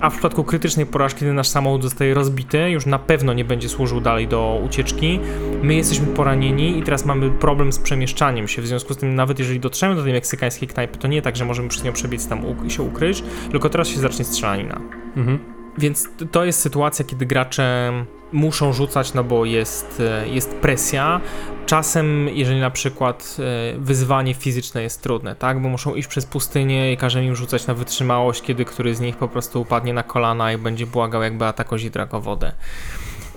a w przypadku krytycznej porażki, kiedy nasz samochód zostaje rozbity, już na pewno nie będzie służył dalej do ucieczki. My jesteśmy poranieni i teraz mamy problem z przemieszczaniem się. W związku z tym, nawet jeżeli dotrzemy do tej meksykańskiej knajpy, to nie tak, że możemy przez nią przebiec tam i się ukryć, tylko teraz się zacznie strzelanina. Mhm. Więc to jest sytuacja, kiedy gracze muszą rzucać, no bo jest, e, jest presja. Czasem, jeżeli na przykład e, wyzwanie fizyczne jest trudne, tak, bo muszą iść przez pustynię i każemy im rzucać na wytrzymałość, kiedy któryś z nich po prostu upadnie na kolana i będzie błagał jakby atakozi wodę.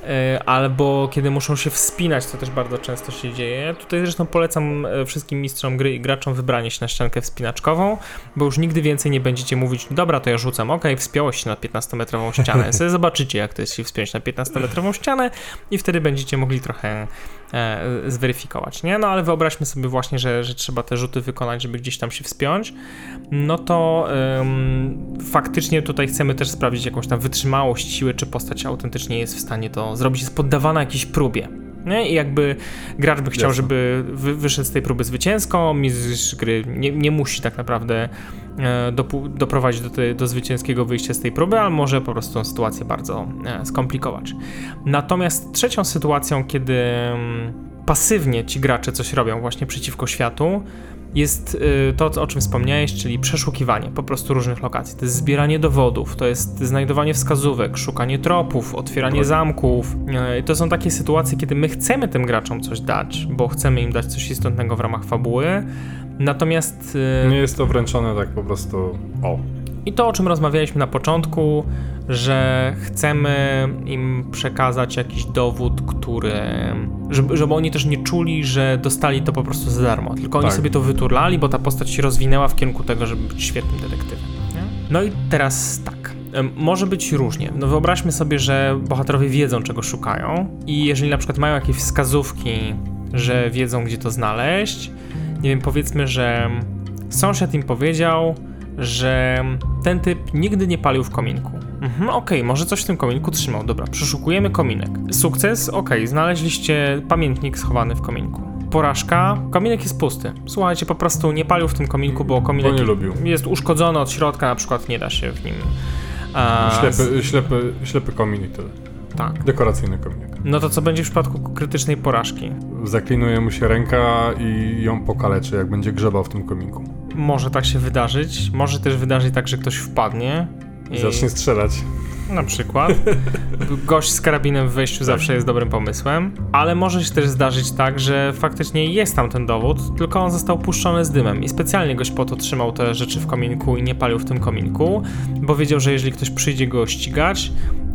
E, albo kiedy muszą się wspinać, co też bardzo często się dzieje. Tutaj zresztą polecam e, wszystkim mistrzom gry i graczom wybranie się na ściankę wspinaczkową, bo już nigdy więcej nie będziecie mówić, dobra, to ja rzucam, ok, wspiąłeś się na 15-metrową ścianę. Sobie zobaczycie, jak to jest się wspiąć na 15-metrową ścianę i wtedy będziecie mogli trochę zweryfikować, nie? No ale wyobraźmy sobie właśnie, że, że trzeba te rzuty wykonać, żeby gdzieś tam się wspiąć, no to ym, faktycznie tutaj chcemy też sprawdzić jakąś tam wytrzymałość, siłę, czy postać autentycznie jest w stanie to zrobić, jest poddawana jakiejś próbie. Nie? I jakby gracz by chciał, Jasne. żeby wy, wyszedł z tej próby zwycięsko, mistrz gry nie, nie musi tak naprawdę e, do, doprowadzić do, te, do zwycięskiego wyjścia z tej próby, ale może po prostu tą sytuację bardzo e, skomplikować. Natomiast trzecią sytuacją, kiedy mm, pasywnie ci gracze coś robią właśnie przeciwko światu, jest y, to, o czym wspomniałeś, czyli przeszukiwanie po prostu różnych lokacji. To jest zbieranie dowodów, to jest znajdowanie wskazówek, szukanie tropów, otwieranie zamków. Y, to są takie sytuacje, kiedy my chcemy tym graczom coś dać, bo chcemy im dać coś istotnego w ramach fabuły, natomiast... Y, Nie jest to wręczone tak po prostu o. I to, o czym rozmawialiśmy na początku, że chcemy im przekazać jakiś dowód, który. Żeby, żeby oni też nie czuli, że dostali to po prostu za darmo, tylko oni tak. sobie to wyturlali, bo ta postać się rozwinęła w kierunku tego, żeby być świetnym detektywem. Nie? No i teraz tak. Może być różnie. No wyobraźmy sobie, że bohaterowie wiedzą, czego szukają, i jeżeli na przykład mają jakieś wskazówki, że wiedzą, gdzie to znaleźć, nie wiem, powiedzmy, że sąsiad im powiedział, że ten typ nigdy nie palił w kominku. Mhm, okej, okay, może coś w tym kominku trzymał. Dobra, przeszukujemy kominek. Sukces, okej, okay, znaleźliście pamiętnik schowany w kominku. Porażka, kominek jest pusty. Słuchajcie, po prostu nie palił w tym kominku, bo kominek jest uszkodzony od środka, na przykład nie da się w nim. A, ślepy, ślepy, ślepy kominek tyle. Tak. Dekoracyjny kominek. No to co będzie w przypadku krytycznej porażki? Zaklinuje mu się ręka i ją pokaleczy, jak będzie grzebał w tym kominku. Może tak się wydarzyć. Może też wydarzyć tak, że ktoś wpadnie. I zacznie strzelać. Na przykład. Gość z karabinem w wejściu zawsze jest dobrym pomysłem. Ale może się też zdarzyć tak, że faktycznie jest tam ten dowód, tylko on został puszczony z dymem. I specjalnie gość po to trzymał te rzeczy w kominku i nie palił w tym kominku, bo wiedział, że jeżeli ktoś przyjdzie go ścigać,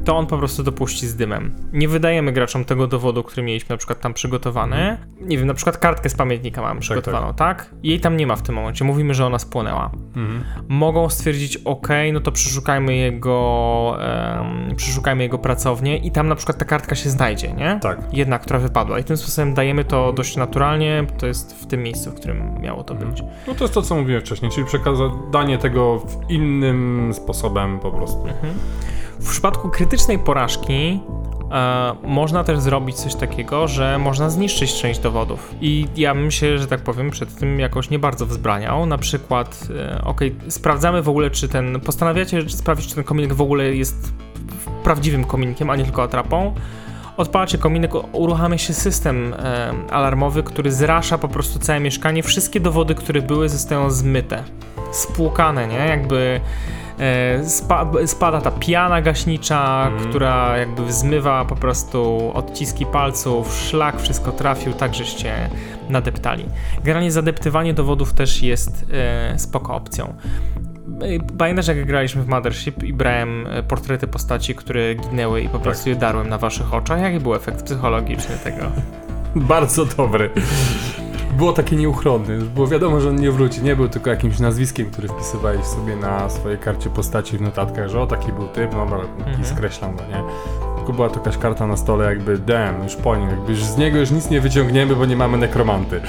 to on po prostu dopuści z dymem. Nie wydajemy graczom tego dowodu, który mieliśmy na przykład tam przygotowany. Nie wiem, na przykład kartkę z pamiętnika mamy tak, przygotowaną, tak, tak? Jej tam nie ma w tym momencie. Mówimy, że ona spłonęła. Mhm. Mogą stwierdzić, ok, no to przeszukajmy jego, um, przeszukajmy jego pracownię i tam na przykład ta kartka się znajdzie, nie? Tak. Jedna, która wypadła. I tym sposobem dajemy to dość naturalnie. To jest w tym miejscu, w którym miało to mhm. być. No to jest to, co mówiłem wcześniej, czyli przekazanie tego w innym sposobem po prostu. Mhm. W przypadku krytycznej porażki e, można też zrobić coś takiego, że można zniszczyć część dowodów. I ja bym się, że tak powiem, przed tym jakoś nie bardzo wzbraniał. Na przykład, e, ok, sprawdzamy w ogóle, czy ten. Postanawiacie sprawdzić, czy ten kominek w ogóle jest prawdziwym kominkiem, a nie tylko atrapą. Odpalacie kominek, uruchamia się system e, alarmowy, który zrasza po prostu całe mieszkanie. Wszystkie dowody, które były, zostają zmyte, spłukane, nie? Jakby spa, spada ta piana gaśnicza, mm. która jakby zmywa po prostu odciski palców, szlak, wszystko trafił, tak żeście nadeptali. Generalnie zadeptywanie dowodów też jest e, spoko opcją. Pamiętasz, jak graliśmy w Mothership i brałem e, portrety postaci, które ginęły i po prostu tak. je darłem na waszych oczach? Jaki był efekt psychologiczny tego? Bardzo dobry. Było takie nieuchronne, było wiadomo, że on nie wróci. Nie był tylko jakimś nazwiskiem, który wpisywałeś sobie na swojej karcie postaci w notatkach, że o taki był typ, no dobra, mhm. skreślam go, nie? Tylko była to jakaś karta na stole, jakby damn, już po nim, jakby z niego już nic nie wyciągniemy, bo nie mamy nekromanty.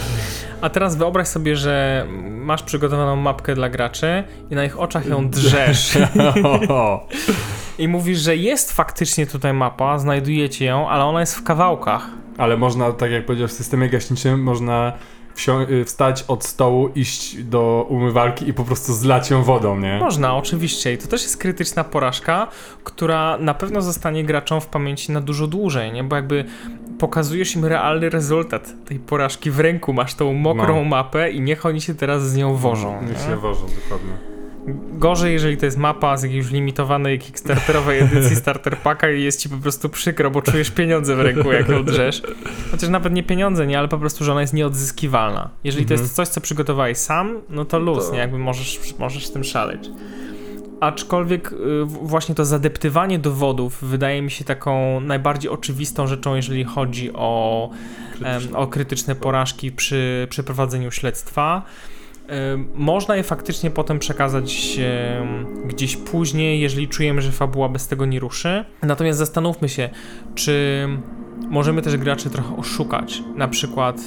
A teraz wyobraź sobie, że masz przygotowaną mapkę dla graczy i na ich oczach ją drzesz. I mówisz, że jest faktycznie tutaj mapa, znajdujecie ją, ale ona jest w kawałkach. Ale można, tak jak powiedział, w systemie gaśniczym można wstać od stołu, iść do umywalki i po prostu zlać ją wodą, nie? Można, oczywiście. I to też jest krytyczna porażka, która na pewno zostanie graczom w pamięci na dużo dłużej, nie? Bo jakby pokazujesz im realny rezultat tej porażki w ręku. Masz tą mokrą no. mapę i niech oni się teraz z nią wożą. Niech się wożą, dokładnie. Gorzej, jeżeli to jest mapa z jakiejś limitowanej kickstarterowej edycji starter packa i jest ci po prostu przykro, bo czujesz pieniądze w ręku, jak ją drzesz. Chociaż nawet nie pieniądze, nie, ale po prostu, że ona jest nieodzyskiwalna. Jeżeli mhm. to jest coś, co przygotowałeś sam, no to luz, to... nie, jakby możesz, możesz z tym szaleć. Aczkolwiek y, właśnie to zadeptywanie dowodów wydaje mi się taką najbardziej oczywistą rzeczą, jeżeli chodzi o, krytyczne. o krytyczne porażki przy przeprowadzeniu śledztwa. Można je faktycznie potem przekazać gdzieś później, jeżeli czujemy, że fabuła bez tego nie ruszy. Natomiast zastanówmy się, czy możemy też graczy trochę oszukać. Na przykład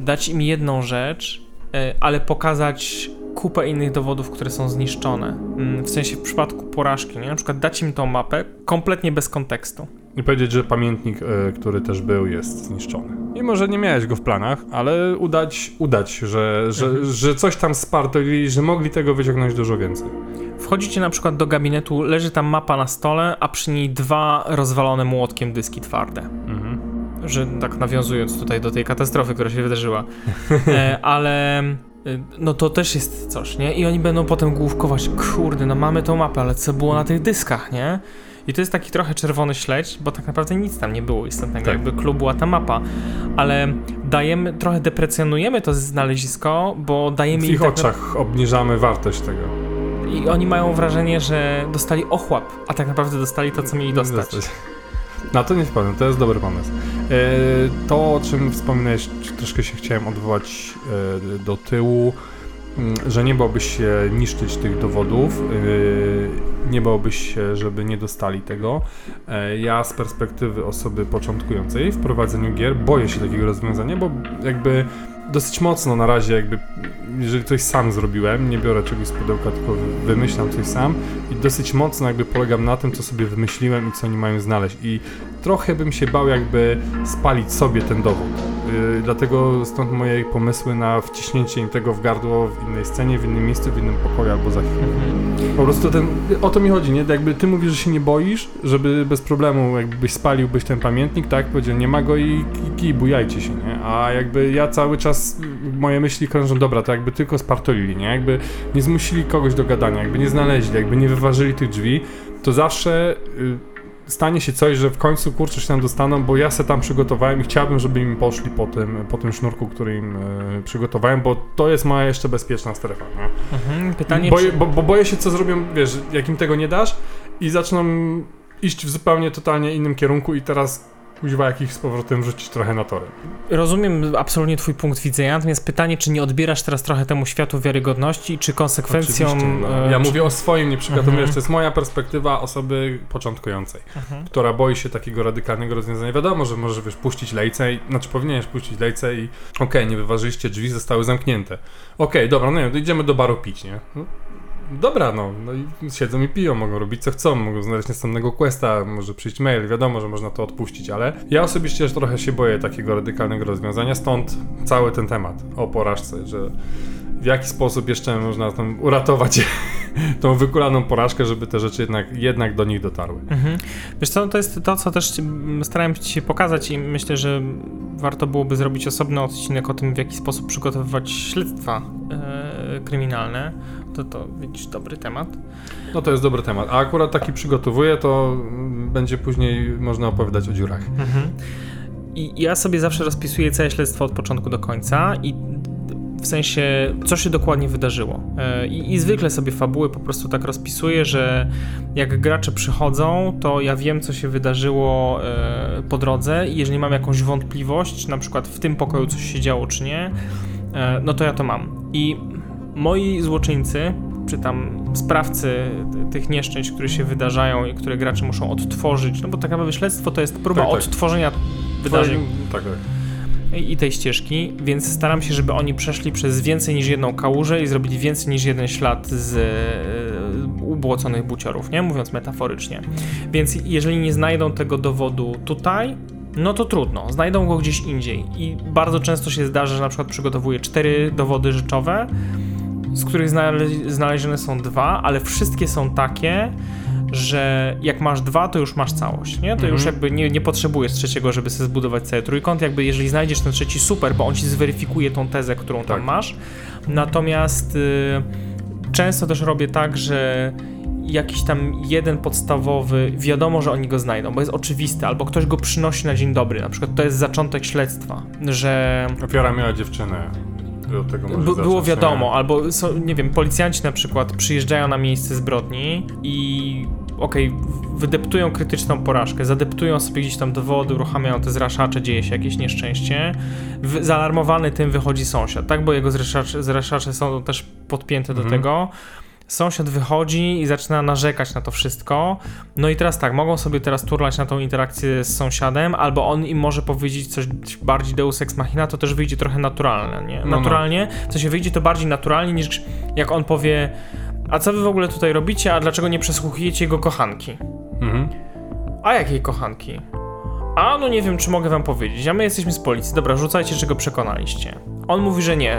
dać im jedną rzecz, e, ale pokazać kupę innych dowodów, które są zniszczone. Mm, w sensie w przypadku porażki, nie? Na przykład dać im tą mapę kompletnie bez kontekstu. I powiedzieć, że pamiętnik, y, który też był, jest zniszczony. Mimo, że nie miałeś go w planach, ale udać, udać że, że, mhm. że coś tam spartolili, że mogli tego wyciągnąć dużo więcej. Wchodzicie na przykład do gabinetu, leży tam mapa na stole, a przy niej dwa rozwalone młotkiem dyski twarde. Mhm. Że tak nawiązując tutaj do tej katastrofy, która się wydarzyła. E, ale Y, no to też jest coś, nie? I oni będą potem główkować, kurde, no mamy tą mapę, ale co było na tych dyskach, nie? I to jest taki trochę czerwony śledź, bo tak naprawdę nic tam nie było istotnego, tak. jakby klub była ta mapa, ale dajemy, trochę deprecjonujemy to znalezisko, bo dajemy w ich tak oczach na... obniżamy wartość tego. I oni mają wrażenie, że dostali ochłap, a tak naprawdę dostali to, co mieli dostać. dostać. Na to nie wpadłem, to jest dobry pomysł. E, to, o czym wspominałeś, troszkę się chciałem odwołać e, do tyłu, że nie bałbyś się niszczyć tych dowodów, e, nie bałbyś się, żeby nie dostali tego. Ja z perspektywy osoby początkującej w prowadzeniu gier boję się takiego rozwiązania, bo jakby dosyć mocno na razie jakby, jeżeli coś sam zrobiłem, nie biorę czegoś z pudełka, tylko wymyślam coś sam i dosyć mocno jakby polegam na tym, co sobie wymyśliłem i co oni mają znaleźć i trochę bym się bał jakby spalić sobie ten dowód. Yy, dlatego stąd moje pomysły na wciśnięcie im tego w gardło w innej scenie, w innym miejscu, w innym pokoju albo za chwilę. Po prostu ten, o to mi chodzi, nie? Jakby ty mówisz, że się nie boisz, żeby bez problemu jakbyś spaliłbyś ten pamiętnik, tak? Powiedział, nie ma go i, i, i bujajcie się, nie? A jakby ja cały czas, moje myśli krążą, dobra, to jakby tylko spartolili, nie? Jakby nie zmusili kogoś do gadania, jakby nie znaleźli, jakby nie wyważyli tych drzwi, to zawsze... Yy, stanie się coś, że w końcu kurczę się tam dostaną, bo ja se tam przygotowałem i chciałbym, żeby im poszli po tym, po tym sznurku, który im e, przygotowałem, bo to jest moja jeszcze bezpieczna strefa. Nie? Mhm, pytanie, boję, czy... bo, bo boję się, co zrobią, wiesz, jak im tego nie dasz i zaczną iść w zupełnie totalnie innym kierunku i teraz kuźwa jakich z powrotem wrzucić trochę na tory. Rozumiem absolutnie twój punkt widzenia, natomiast pytanie, czy nie odbierasz teraz trochę temu światu wiarygodności, czy konsekwencją... No. E, ja czy... mówię o swoim, nie przykładem, mhm. to jest moja perspektywa osoby początkującej, mhm. która boi się takiego radykalnego rozwiązania. Wiadomo, że możesz wiesz, puścić lejce, i, znaczy powinieneś puścić lejce i okej, okay, nie wyważyliście, drzwi zostały zamknięte. Okej, okay, dobra, no nie, idziemy do baru pić, nie? No, dobra, no, no i siedzą i piją, mogą robić co chcą, mogą znaleźć następnego questa, może przyjść mail, wiadomo, że można to odpuścić, ale ja osobiście też trochę się boję takiego radykalnego rozwiązania, stąd cały ten temat o porażce, że w jaki sposób jeszcze można tam uratować tą wykulaną porażkę, żeby te rzeczy jednak, jednak do nich dotarły. Mhm. Wiesz co, to jest to, co też starałem się pokazać i myślę, że warto byłoby zrobić osobny odcinek o tym, w jaki sposób przygotowywać śledztwa yy, kryminalne. To, to widzisz, dobry temat. No to jest dobry temat. A akurat taki przygotowuję, to będzie później można opowiadać o dziurach. Mhm. I ja sobie zawsze rozpisuję całe śledztwo od początku do końca i w sensie, co się dokładnie wydarzyło. E, I, I, zwykle sobie fabuły po prostu tak rozpisuję, że jak gracze przychodzą, to ja wiem, co się wydarzyło e, po drodze i jeżeli mam jakąś wątpliwość, na przykład w tym pokoju coś się działo, czy nie, e, no to ja to mam. I moi złoczyńcy, czy tam sprawcy tych nieszczęść, które się wydarzają i które gracze muszą odtworzyć, no bo tak naprawdę śledztwo to jest próba tak, tak. odtworzenia wydarzeń. Tak, tak i tej ścieżki, więc staram się, żeby oni przeszli przez więcej niż jedną kałużę i zrobili więcej niż jeden ślad z e, ubłoconych buciorów, nie? Mówiąc metaforycznie. Więc jeżeli nie znajdą tego dowodu tutaj, no to trudno, znajdą go gdzieś indziej. I bardzo często się zdarza, że na przykład przygotowuję cztery dowody rzeczowe, z których znalezione są dwa, ale wszystkie są takie, że jak masz dwa, to już masz całość, nie? To mhm. już jakby nie, nie potrzebujesz trzeciego, żeby sobie zbudować cały trójkąt. Jakby jeżeli znajdziesz ten trzeci, super, bo on ci zweryfikuje tą tezę, którą tak. tam masz. Natomiast y, często też robię tak, że jakiś tam jeden podstawowy, wiadomo, że oni go znajdą, bo jest oczywisty, albo ktoś go przynosi na dzień dobry. Na przykład to jest zaczątek śledztwa, że. Ofiara miała dziewczynę. Tego By, było wiadomo, nie? albo są, nie wiem, policjanci na przykład przyjeżdżają na miejsce zbrodni i okej, okay, wydeptują krytyczną porażkę, zadeptują sobie gdzieś tam dowody, uruchamiają te zraszacze, dzieje się jakieś nieszczęście. W, zaalarmowany tym wychodzi sąsiad, tak? Bo jego zraszacze, zraszacze są też podpięte mhm. do tego. Sąsiad wychodzi i zaczyna narzekać na to wszystko. No i teraz tak, mogą sobie teraz turlać na tą interakcję z sąsiadem, albo on im może powiedzieć coś bardziej deus ex machina, to też wyjdzie trochę naturalne, nie? Naturalnie, no, no. to się wyjdzie to bardziej naturalnie niż jak on powie a co wy w ogóle tutaj robicie, a dlaczego nie przesłuchujecie jego kochanki? Mhm. A jakiej kochanki? A no nie wiem, czy mogę wam powiedzieć. A my jesteśmy z policji. Dobra, rzucajcie, czego przekonaliście. On mówi, że nie.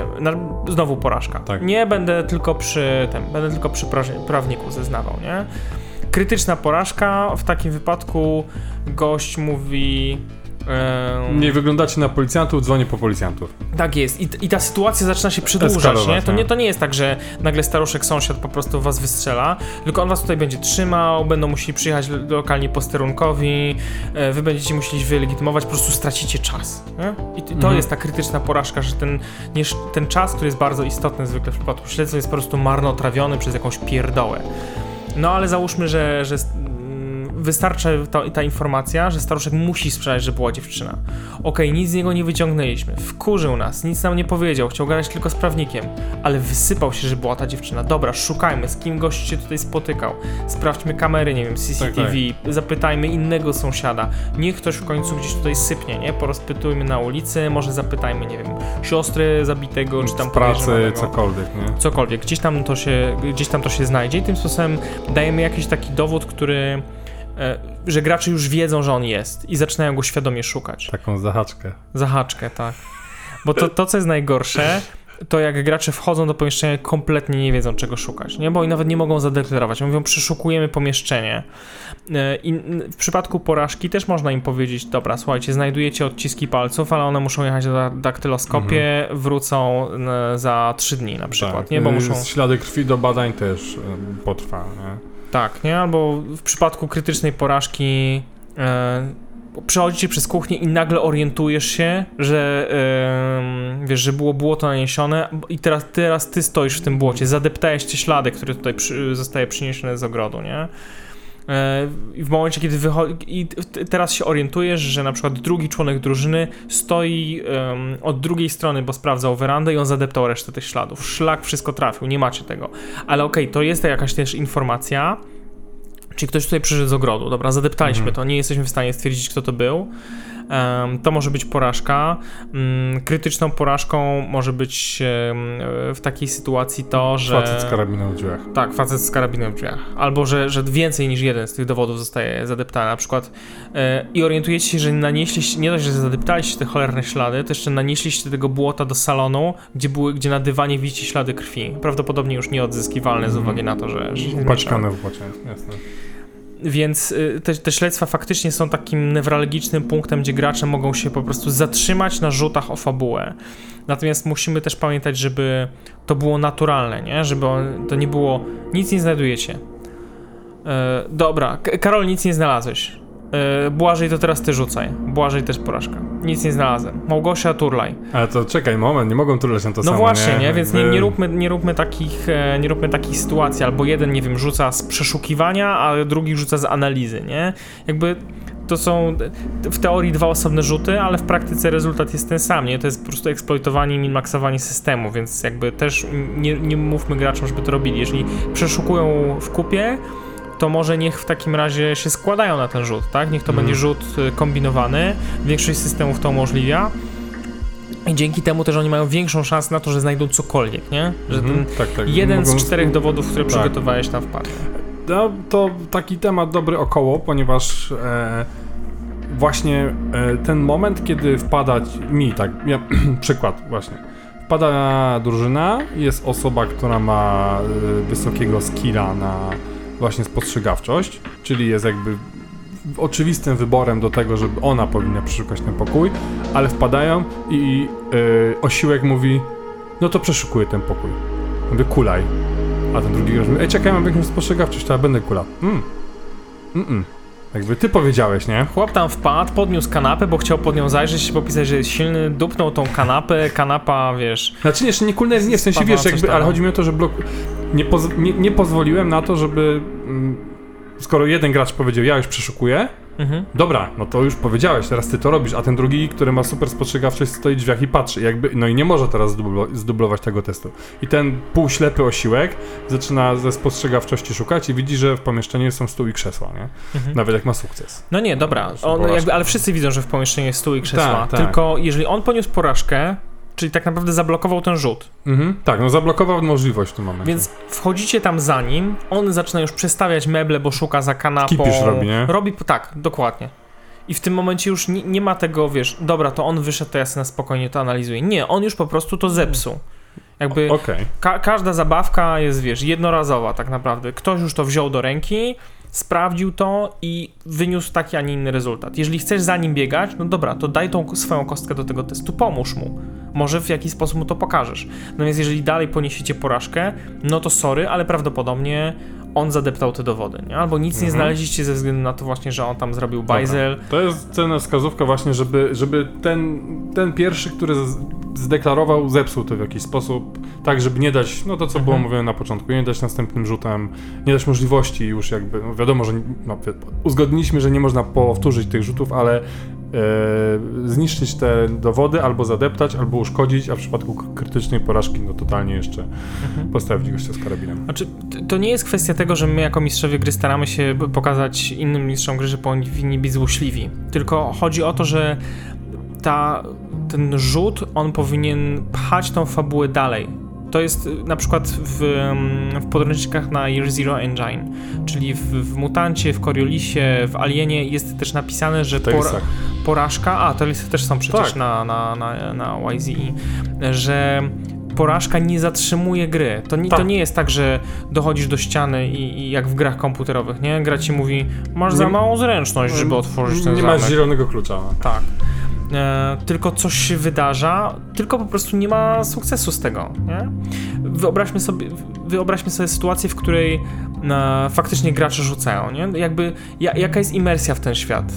Znowu porażka. Tak. Nie będę tylko przy tym, będę tylko przy prawniku zeznawał, nie? Krytyczna porażka. W takim wypadku gość mówi nie wyglądacie na policjantów, dzwonię po policjantów. Tak jest. I, I, ta sytuacja zaczyna się przedłużać, nie? To, nie? to nie jest tak, że nagle staruszek sąsiad po prostu was wystrzela, tylko on was tutaj będzie trzymał, będą musieli przyjechać lokalni posterunkowi, e, wy będziecie musieli wylegitymować, po prostu stracicie czas. Nie? I to mhm. jest ta krytyczna porażka, że ten, nie, ten czas, który jest bardzo istotny zwykle w przypadku śledztwa, jest po prostu marnotrawiony przez jakąś pierdołę. No ale załóżmy, że, że wystarczy ta, ta informacja, że staruszek musi sprzedać, że była dziewczyna. Okej, okay, nic z niego nie wyciągnęliśmy, wkurzył nas, nic nam nie powiedział, chciał gadać tylko z prawnikiem, ale wysypał się, że była ta dziewczyna. Dobra, szukajmy, z kim gość się tutaj spotykał. Sprawdźmy kamery, nie wiem, CCTV, tak, tak. zapytajmy innego sąsiada. Niech ktoś w końcu gdzieś tutaj sypnie, nie? Porozpytujmy na ulicy, może zapytajmy, nie wiem, siostry zabitego, czy tam pracy, cokolwiek, nie? Cokolwiek, gdzieś tam to się, gdzieś tam to się znajdzie i tym sposobem dajemy jakiś taki dowód, który że gracze już wiedzą, że on jest i zaczynają go świadomie szukać. Taką zahaczkę. Zahaczkę, tak. Bo to, to co jest najgorsze, to jak gracze wchodzą do pomieszczenia kompletnie nie wiedzą czego szukać, nie? Bo i nawet nie mogą zadeklarować. Mówią, przeszukujemy pomieszczenie. E, I w przypadku porażki też można im powiedzieć, dobra, słuchajcie, znajdujecie odciski palców, ale one muszą jechać na daktyloskopie, mhm. wrócą e, za trzy dni na przykład, tak. nie? Bo muszą... Ślady krwi do badań też potrwa, nie? Tak, nie? Albo w przypadku krytycznej porażki e, przechodzicie przez kuchnię i nagle orientujesz się, że e, wiesz, że było błoto naniesione i teraz, teraz ty stoisz w tym błocie, zadeptałeś te ślady, które tutaj przy, zostaje przyniesione z ogrodu, nie? E, I w momencie, kiedy wychodzi. I teraz się orientujesz, że na przykład drugi członek drużyny stoi um, od drugiej strony, bo sprawdzał werandę i on zadeptał resztę tych śladów. Szlak wszystko trafił, nie macie tego. Ale okej, okay, to jest jakaś też informacja. Czyli ktoś tutaj przyszedł z ogrodu, dobra, zadeptaliśmy mhm. to, nie jesteśmy w stanie stwierdzić, kto to był to może być porażka. Mm, krytyczną porażką może być w takiej sytuacji to, że. Facet z karabinem w drzwiach. Tak, facet z karabinem w drzwiach. Albo że, że więcej niż jeden z tych dowodów zostaje zadeptany. Na przykład e, i orientujecie się, że nanieśliście, nie dość, że zadeptaliście te cholerne ślady, to jeszcze nanieśliście tego błota do salonu, gdzie, były, gdzie na dywanie widzicie ślady krwi. Prawdopodobnie już nieodzyskiwalne mm. z uwagi na to, że. że Paćkane w błocie, jasne. Więc y, te, te, śledztwa faktycznie są takim newralgicznym punktem, gdzie gracze mogą się po prostu zatrzymać na rzutach o fabułę. Natomiast musimy też pamiętać, żeby to było naturalne, nie? Żeby to nie było nic nie znajdujecie. E, dobra, Karol, nic nie znalazłeś. Yy, Błażej to teraz ty rzucaj. Błażej też porażka. Nic nie znalazłem. Małgosia Turlaj. Ale to czekaj, moment, nie mogą turlać na to No samo, właśnie, nie? nie? Więc nie, nie, róbmy, nie, róbmy takich, e, nie róbmy takich sytuacji, albo jeden, nie wiem, rzuca z przeszukiwania, a drugi rzuca z analizy, nie? Jakby to są w teorii dwa osobne rzuty, ale w praktyce rezultat jest ten sam, nie? To jest po prostu eksploitowanie i minmaksowanie systemu, więc jakby też nie, nie mówmy graczom, żeby to robili. Jeżeli przeszukują w kupie, to może niech w takim razie się składają na ten rzut, tak? Niech to Mhm. będzie rzut y, kombinowany. Większość systemów to umożliwia. I dzięki temu też oni mają większą szansę na to, że znajdą cokolwiek, nie? Że Mhm, ten tak, tak. jeden Mogą- z czterech dowodów, które tak. przygotowałeś tam wpadnie. No, to taki temat dobry około, ponieważ e, właśnie e, ten moment, kiedy wpadać mi, tak, ja, przykład właśnie. Wpada drużyna, jest osoba, która ma e, wysokiego skilla na właśnie spostrzegawczość, czyli jest jakby oczywistym wyborem do tego, żeby ona powinna przeszukać ten pokój, ale wpadają i e, osiłek mówi, no to przeszukuję ten pokój. Mówię, kulaj. A ten drugi gracz mówi, ej czekaj, mam jakąś spostrzegawczość, to ja będę kula. Mm. Mm-mm. Jakby ty powiedziałeś, nie? Chłop tam wpadł, podniósł kanapę, bo chciał pod nią zajrzeć, się popisać, że jest silny, dupnął tą kanapę, kanapa, wiesz... Znaczy nie, jeszcze nie kulnę, nie w sensie wiesz, jakby, tam. ale chodzi mi o to, że blok... nie, poz... nie, nie pozwoliłem na to, żeby mm, skoro jeden gracz powiedział, ja już przeszukuję, Mhm. dobra, no to już powiedziałeś, teraz ty to robisz, a ten drugi, który ma super spostrzegawczość, stoi w drzwiach i patrzy, jakby, no i nie może teraz zdublo, zdublować tego testu. I ten półślepy osiłek zaczyna ze spostrzegawczości szukać i widzi, że w pomieszczeniu są stół i krzesła, nie? Mhm. Nawet jak ma sukces. No nie, dobra, on, jakby, ale wszyscy widzą, że w pomieszczeniu jest stół i krzesła, Tak, tak. tylko jeżeli on poniósł porażkę, czyli tak naprawdę zablokował ten rzut, Mhm. Tak, no zablokował możliwość w tym momencie. Więc wchodzicie tam za nim, on zaczyna już przestawiać meble, bo szuka za kanapą. Kipisz robi, nie? Robi, tak, dokładnie. I w tym momencie już nie, nie ma tego, wiesz, dobra, to on wyszedł, to ja sobie na spokojnie to analizuję. Nie, on już po prostu to zepsuł. Jakby Okej. ka każda zabawka jest, wiesz, jednorazowa tak naprawdę. Ktoś już to wziął do ręki, sprawdził to i wyniósł taki, a nie inny rezultat. Jeżeli chcesz za nim biegać, no dobra, to daj tą swoją kostkę do tego testu, pomóż mu. Może w jakiś sposób mu to pokażesz. Natomiast jeżeli dalej poniesiecie porażkę, no to sorry, ale prawdopodobnie on zadeptał te dowody, nie? Albo nic nie Mhm. znaleźliście ze względu na to właśnie, że on tam zrobił bajzel. To jest cenna wskazówka właśnie, żeby, żeby ten, ten pierwszy, który zdeklarował, zepsuł to w jakiś sposób, tak żeby nie dać, no to co było Mhm. mówione na początku, nie dać następnym rzutem, nie dać możliwości już jakby, no wiadomo, że no, uzgodniliśmy, że nie można powtórzyć tych rzutów, ale e, zniszczyć te dowody, albo zadeptać, albo uszkodzić, a w przypadku krytycznej porażki, no totalnie jeszcze Mhm. postawić gościa z karabinem. Znaczy, to nie jest kwestia tego, że my jako mistrzowie gry staramy się pokazać innym mistrzom gry, że powinni być złośliwi. Tylko chodzi o to, że ta, ten rzut, on powinien pchać tą fabułę dalej. To jest y, na przykład w, mm, w podręcznikach na Year Zero Engine, czyli w, w Mutancie, w Coriolisie, w Alienie jest też napisane, że To pora- tak. porażka, a te listy też są przecież Tak. na, na, na, na YZE, że porażka nie zatrzymuje gry. To nie, to Tak. nie jest tak, że dochodzisz do ściany i, i jak w grach komputerowych, nie? Gra ci mówi, masz za Nie- małą zręczność, żeby otworzyć ten Nie zamek. masz zielonego klucza. Tak. E, tylko coś się wydarza, tylko po prostu nie ma sukcesu z tego, nie? Wyobraźmy sobie, wyobraźmy sobie sytuację, w której e, faktycznie gracze rzucają, nie? Jakby, ja, jaka jest imersja w ten świat?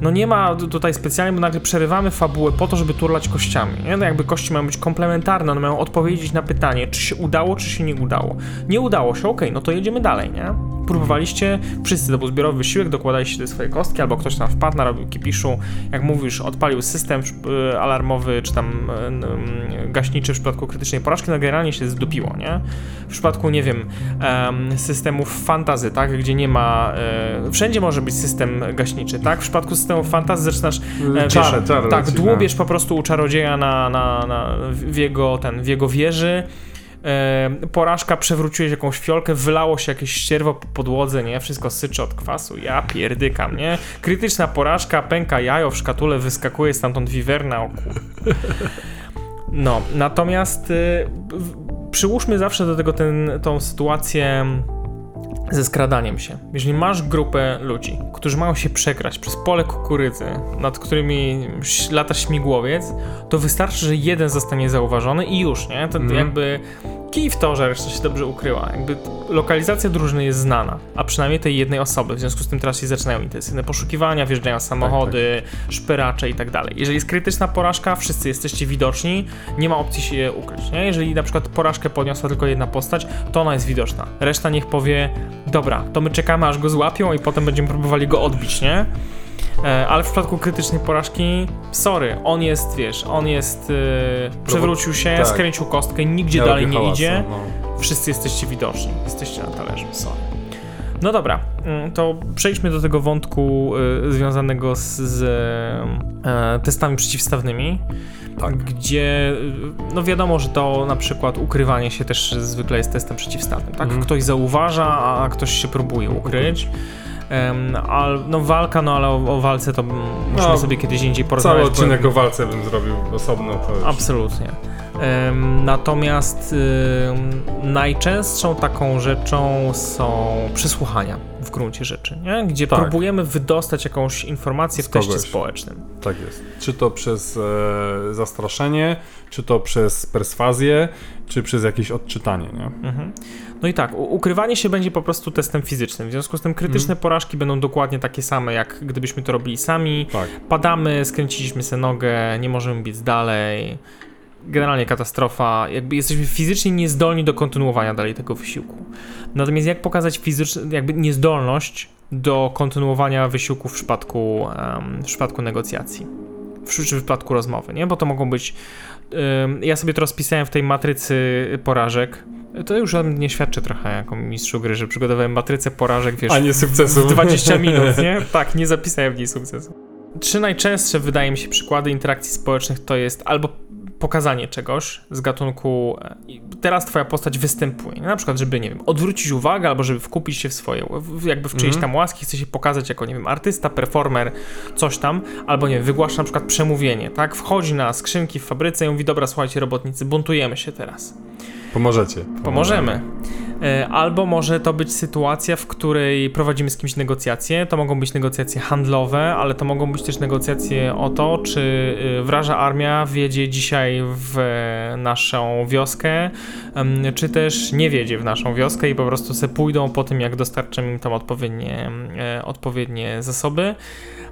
No nie ma tu- tutaj specjalnie, bo nagle przerywamy fabułę po to, żeby turlać kościami, nie? No jakby kości mają być komplementarne, one mają odpowiedzieć na pytanie, czy się udało, czy się nie udało. Nie udało się, okej, no to jedziemy dalej, nie? Próbowaliście, wszyscy to był zbiorowy wysiłek, dokładaliście te swoje kostki, albo ktoś tam wpadł, narobił kipiszu, jak mówisz, odpalił system y, alarmowy, czy tam y, gaśniczy w przypadku krytycznej porażki, no generalnie się zdupiło, nie? W przypadku, nie wiem, em, systemów fantazy, tak, gdzie nie ma, e, wszędzie może być system gaśniczy, tak? W przypadku systemów fantazy zaczynasz E, Czarę, wiesz, czarę Tak, leci, dłubiesz po prostu u czarodzieja na, na, na, w jego, ten, w jego wieży. Porażka, przewróciłeś jakąś fiolkę, wylało się jakieś ścierwo po podłodze, nie? Wszystko syczy od kwasu, ja pierdykam, nie? Krytyczna porażka, pęka jajo w szkatule, wyskakuje stamtąd wiwerna, o kur... No, natomiast y, przyłóżmy zawsze do tego ten, tą sytuację ze skradaniem się. Jeżeli masz grupę ludzi, którzy mają się przekrać przez pole kukurydzy, nad którymi lata śmigłowiec, to wystarczy, że jeden zostanie zauważony i już, nie? To Mhm. jakby kij w to, że reszta się dobrze ukryła. Jakby lokalizacja drużyny jest znana, a przynajmniej tej jednej osoby. W związku z tym teraz się zaczynają intensywne poszukiwania, wjeżdżają samochody, tak, tak. szperacze i tak dalej. Jeżeli jest krytyczna porażka, wszyscy jesteście widoczni, nie ma opcji się ukryć. Nie? Jeżeli na przykład porażkę podniosła tylko jedna postać, to ona jest widoczna. Reszta niech powie, dobra, to my czekamy aż go złapią i potem będziemy próbowali go odbić, nie? E, ale w przypadku krytycznej porażki, sorry, on jest, wiesz, on jest, yy, przewrócił się, tak. skręcił kostkę, nigdzie dalej nie hałasu, idzie. No. Wszyscy jesteście widoczni, jesteście na talerzu, sorry. No dobra, mm, to przejdźmy do tego wątku y, związanego z, z y, testami przeciwstawnymi. Tak. Gdzie, no wiadomo, że to na przykład ukrywanie się też zwykle jest testem przeciwstawnym, tak? Mm. Ktoś zauważa, a ktoś się próbuje ukryć. Al, no walka, no ale o, o walce to musimy no, sobie kiedyś indziej porozmawiać. Cały odcinek bo... o walce bym zrobił osobno. To już... Natomiast najczęstszą taką rzeczą są przesłuchania w gruncie rzeczy, nie? gdzie tak. próbujemy wydostać jakąś informację w teście społecznym. Tak jest. Czy to przez e, zastraszenie, czy to przez perswazję, czy przez jakieś odczytanie. Nie? Mhm. No i tak, ukrywanie się będzie po prostu testem fizycznym. W związku z tym krytyczne mm. porażki będą dokładnie takie same, jak gdybyśmy to robili sami. Tak. Padamy, skręciliśmy sobie nogę, nie możemy biec dalej. Generalnie katastrofa. Jakby jesteśmy fizycznie niezdolni do kontynuowania dalej tego wysiłku. Natomiast jak pokazać fizyczną, jakby niezdolność do kontynuowania wysiłku w przypadku, w przypadku negocjacji? W, przypadku rozmowy, nie? Bo to mogą być. Ja sobie to rozpisałem w tej matrycy porażek to już nie świadczy trochę jako mistrzu gry, że przygotowałem matrycę porażek, wiesz, A nie sukcesów. 20 minut, nie? Tak, nie zapisałem w niej sukcesu. Trzy najczęstsze, wydaje mi się, przykłady interakcji społecznych to jest albo pokazanie czegoś z gatunku teraz twoja postać występuje, na przykład żeby, nie wiem, odwrócić uwagę albo żeby wkupić się w swoje, jakby w czyjeś mhm. tam łaski, chce się pokazać jako, nie wiem, artysta, performer, coś tam, albo nie wiem, wygłasza na przykład przemówienie, tak, wchodzi na skrzynki w fabryce i mówi, dobra, słuchajcie robotnicy, buntujemy się teraz. Pomożecie. Pomożemy. E, albo może to być sytuacja, w której prowadzimy z kimś negocjacje. To mogą być negocjacje handlowe, ale to mogą być też negocjacje o to, czy e, wraża armia wiedzie dzisiaj w naszą wioskę, czy też nie wiedzie w naszą wioskę i po prostu se pójdą po tym, jak dostarczymy im tam odpowiednie, e, odpowiednie zasoby.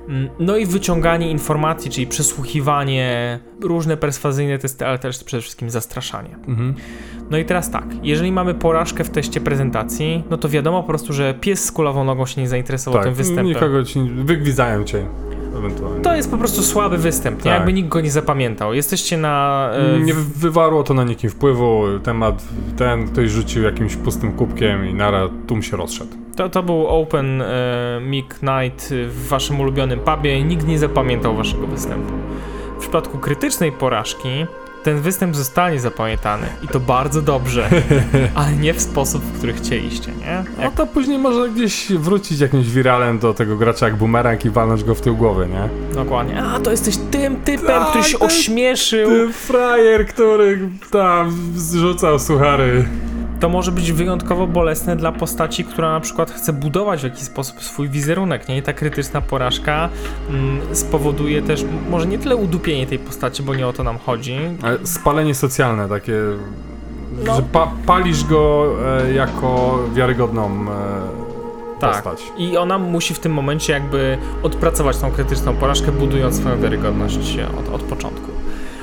Mm, no i wyciąganie informacji, czyli przesłuchiwanie, różne perswazyjne testy, ale też przede wszystkim zastraszanie. Mhm. No i teraz tak, jeżeli mamy porażkę w teście prezentacji, no to wiadomo po prostu, że pies z kulawą nogą się nie zainteresował tak, tym występem. nikogo ci nie... wygwidzają cię. Ewentualnie. To jest po prostu słaby występ, tak. nie? jakby nikt go nie zapamiętał. Jesteście na... E, nie wywarło to na nikim wpływu, temat ten, ktoś rzucił jakimś pustym kubkiem i nara, tum się rozszedł. To, to był Open e, Mic Night w waszym ulubionym pubie i nikt nie zapamiętał waszego występu. W przypadku krytycznej porażki ten występ zostanie zapamiętany i to bardzo dobrze, ale nie w sposób, w który chcieliście, nie? Jak... No to później może gdzieś wrócić jakimś wiralem do tego gracza jak bumerang i walnąć go w tył głowy, nie? Dokładnie. A, to jesteś tym typem, tak, który się ośmieszył. Ty frajer, który tam zrzucał suchary to może być wyjątkowo bolesne dla postaci, która na przykład chce budować w jakiś sposób swój wizerunek, nie? I ta krytyczna porażka mm, spowoduje też może nie tyle udupienie tej postaci, bo nie o to nam chodzi. Ale spalenie socjalne takie, no. że pa palisz go e, jako wiarygodną e, tak. postać. I ona musi w tym momencie jakby odpracować tą krytyczną porażkę, budując swoją wiarygodność od, od początku.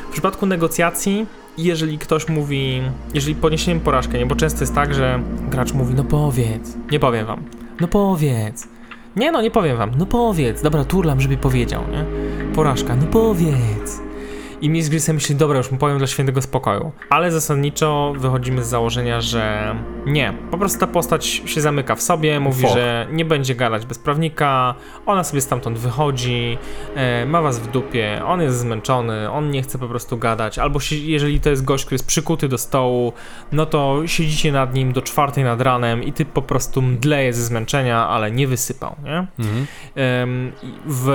W przypadku negocjacji jeżeli ktoś mówi, jeżeli poniesiemy porażkę, nie, bo często jest tak, że gracz mówi, no powiedz, nie powiem wam, no powiedz, nie no, nie powiem wam, no powiedz, dobra, turlam, żeby powiedział, nie, porażka, no powiedz, i mi z gry myśli, dobra, już mu powiem dla świętego spokoju. Ale zasadniczo wychodzimy z założenia, że nie. Po prostu ta postać się zamyka w sobie, mówi, że nie będzie gadać bez prawnika, ona sobie stamtąd wychodzi, e, ma was w dupie, on jest zmęczony, on nie chce po prostu gadać, albo się, jeżeli to jest gość, który jest przykuty do stołu, no to siedzicie nad nim do czwartej nad ranem i ty po prostu mdleje ze zmęczenia, ale nie wysypał, nie? Mhm. E, w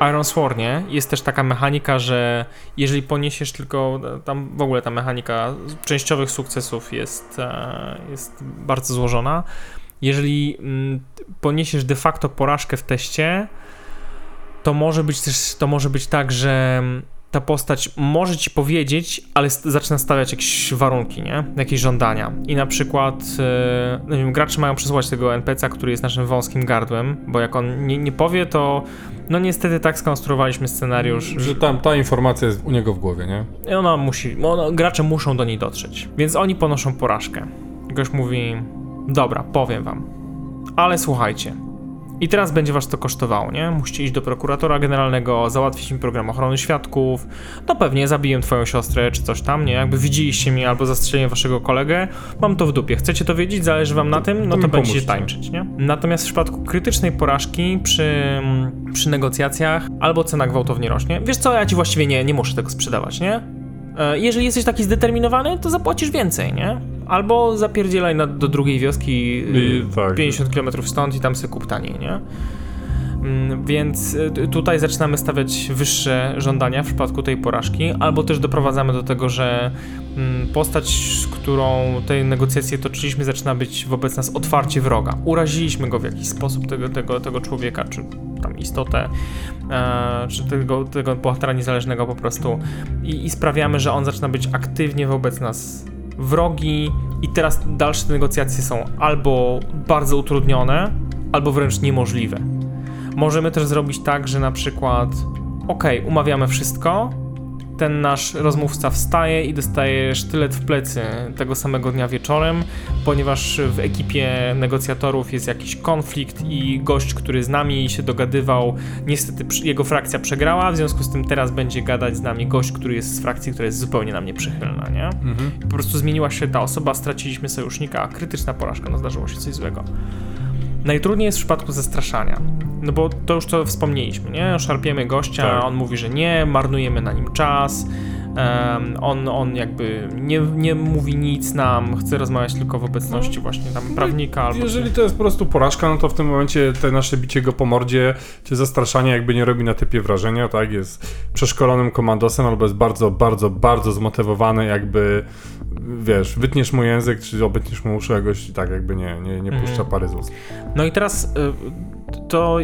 Iron Swornie jest też taka mechanika, że jeżeli poniesiesz tylko, tam w ogóle ta mechanika częściowych sukcesów jest, e, jest bardzo złożona. Jeżeli mm, poniesiesz de facto porażkę w teście, to może być też, to może być tak, że ta postać może ci powiedzieć, ale zaczyna stawiać jakieś warunki, nie? Jakieś żądania. I na przykład, yy, nie wiem, gracze mają przesłuchać tego NPC-a, który jest naszym wąskim gardłem, bo jak on nie, nie powie, to no niestety tak skonstruowaliśmy scenariusz. Że tam ta informacja jest u niego w głowie, nie? I ona musi, ona, gracze muszą do niej dotrzeć. Więc oni ponoszą porażkę. Gość mówi, dobra, powiem wam, ale słuchajcie, i teraz będzie was to kosztowało, nie? Musicie iść do prokuratora generalnego, załatwić mi program ochrony świadków, no pewnie zabiję twoją siostrę czy coś tam, nie? Jakby widzieliście mi albo zastrzeliłem waszego kolegę, mam to w dupie. Chcecie to wiedzieć? Zależy wam na tym? No to, to będziecie tańczyć, nie? Natomiast w przypadku krytycznej porażki przy, przy negocjacjach albo cena gwałtownie rośnie, wiesz co, ja ci właściwie nie, nie muszę tego sprzedawać, nie? E, jeżeli jesteś taki zdeterminowany, to zapłacisz więcej, nie? Albo zapierdzielaj na, do drugiej wioski I, tak. 50 km stąd i tam sobie kup taniej, nie? Mm, więc y, tutaj zaczynamy stawiać wyższe żądania w przypadku tej porażki, albo też doprowadzamy do tego, że mm, postać, z którą te negocjacje toczyliśmy, zaczyna być wobec nas otwarcie wroga. Uraziliśmy go w jakiś sposób, tego, tego, tego człowieka, czy tam istotę, e, czy tego, tego bohatera niezależnego po prostu, i, i sprawiamy, że on zaczyna być aktywnie wobec nas wrogi i teraz dalsze negocjacje są albo bardzo utrudnione, albo wręcz niemożliwe. Możemy też zrobić tak, że na przykład ok, umawiamy wszystko, ten nasz rozmówca wstaje i dostaje sztylet w plecy tego samego dnia wieczorem, ponieważ w ekipie negocjatorów jest jakiś konflikt i gość, który z nami się dogadywał, niestety jego frakcja przegrała, w związku z tym teraz będzie gadać z nami gość, który jest z frakcji, która jest zupełnie nam nieprzychylna, nie? Mhm. Po prostu zmieniła się ta osoba, straciliśmy sojusznika, krytyczna porażka, no zdarzyło się coś złego. Najtrudniej jest w przypadku zastraszania. No bo to już to wspomnieliśmy, nie? Szarpiemy gościa, tak. on mówi, że nie, marnujemy na nim czas. Um, on, on jakby nie, nie mówi nic nam, chce rozmawiać tylko w obecności właśnie tam prawnika. Albo Jeżeli to jest po prostu porażka, no to w tym momencie te nasze bicie go po mordzie, czy zastraszanie jakby nie robi na typie wrażenia, tak? Jest przeszkolonym komandosem albo jest bardzo, bardzo, bardzo zmotywowany, jakby wiesz, wytniesz mu język, czy obetniesz mu uszy jakoś i tak jakby nie, nie, nie puszcza mhm. pary z ust. No i teraz y, to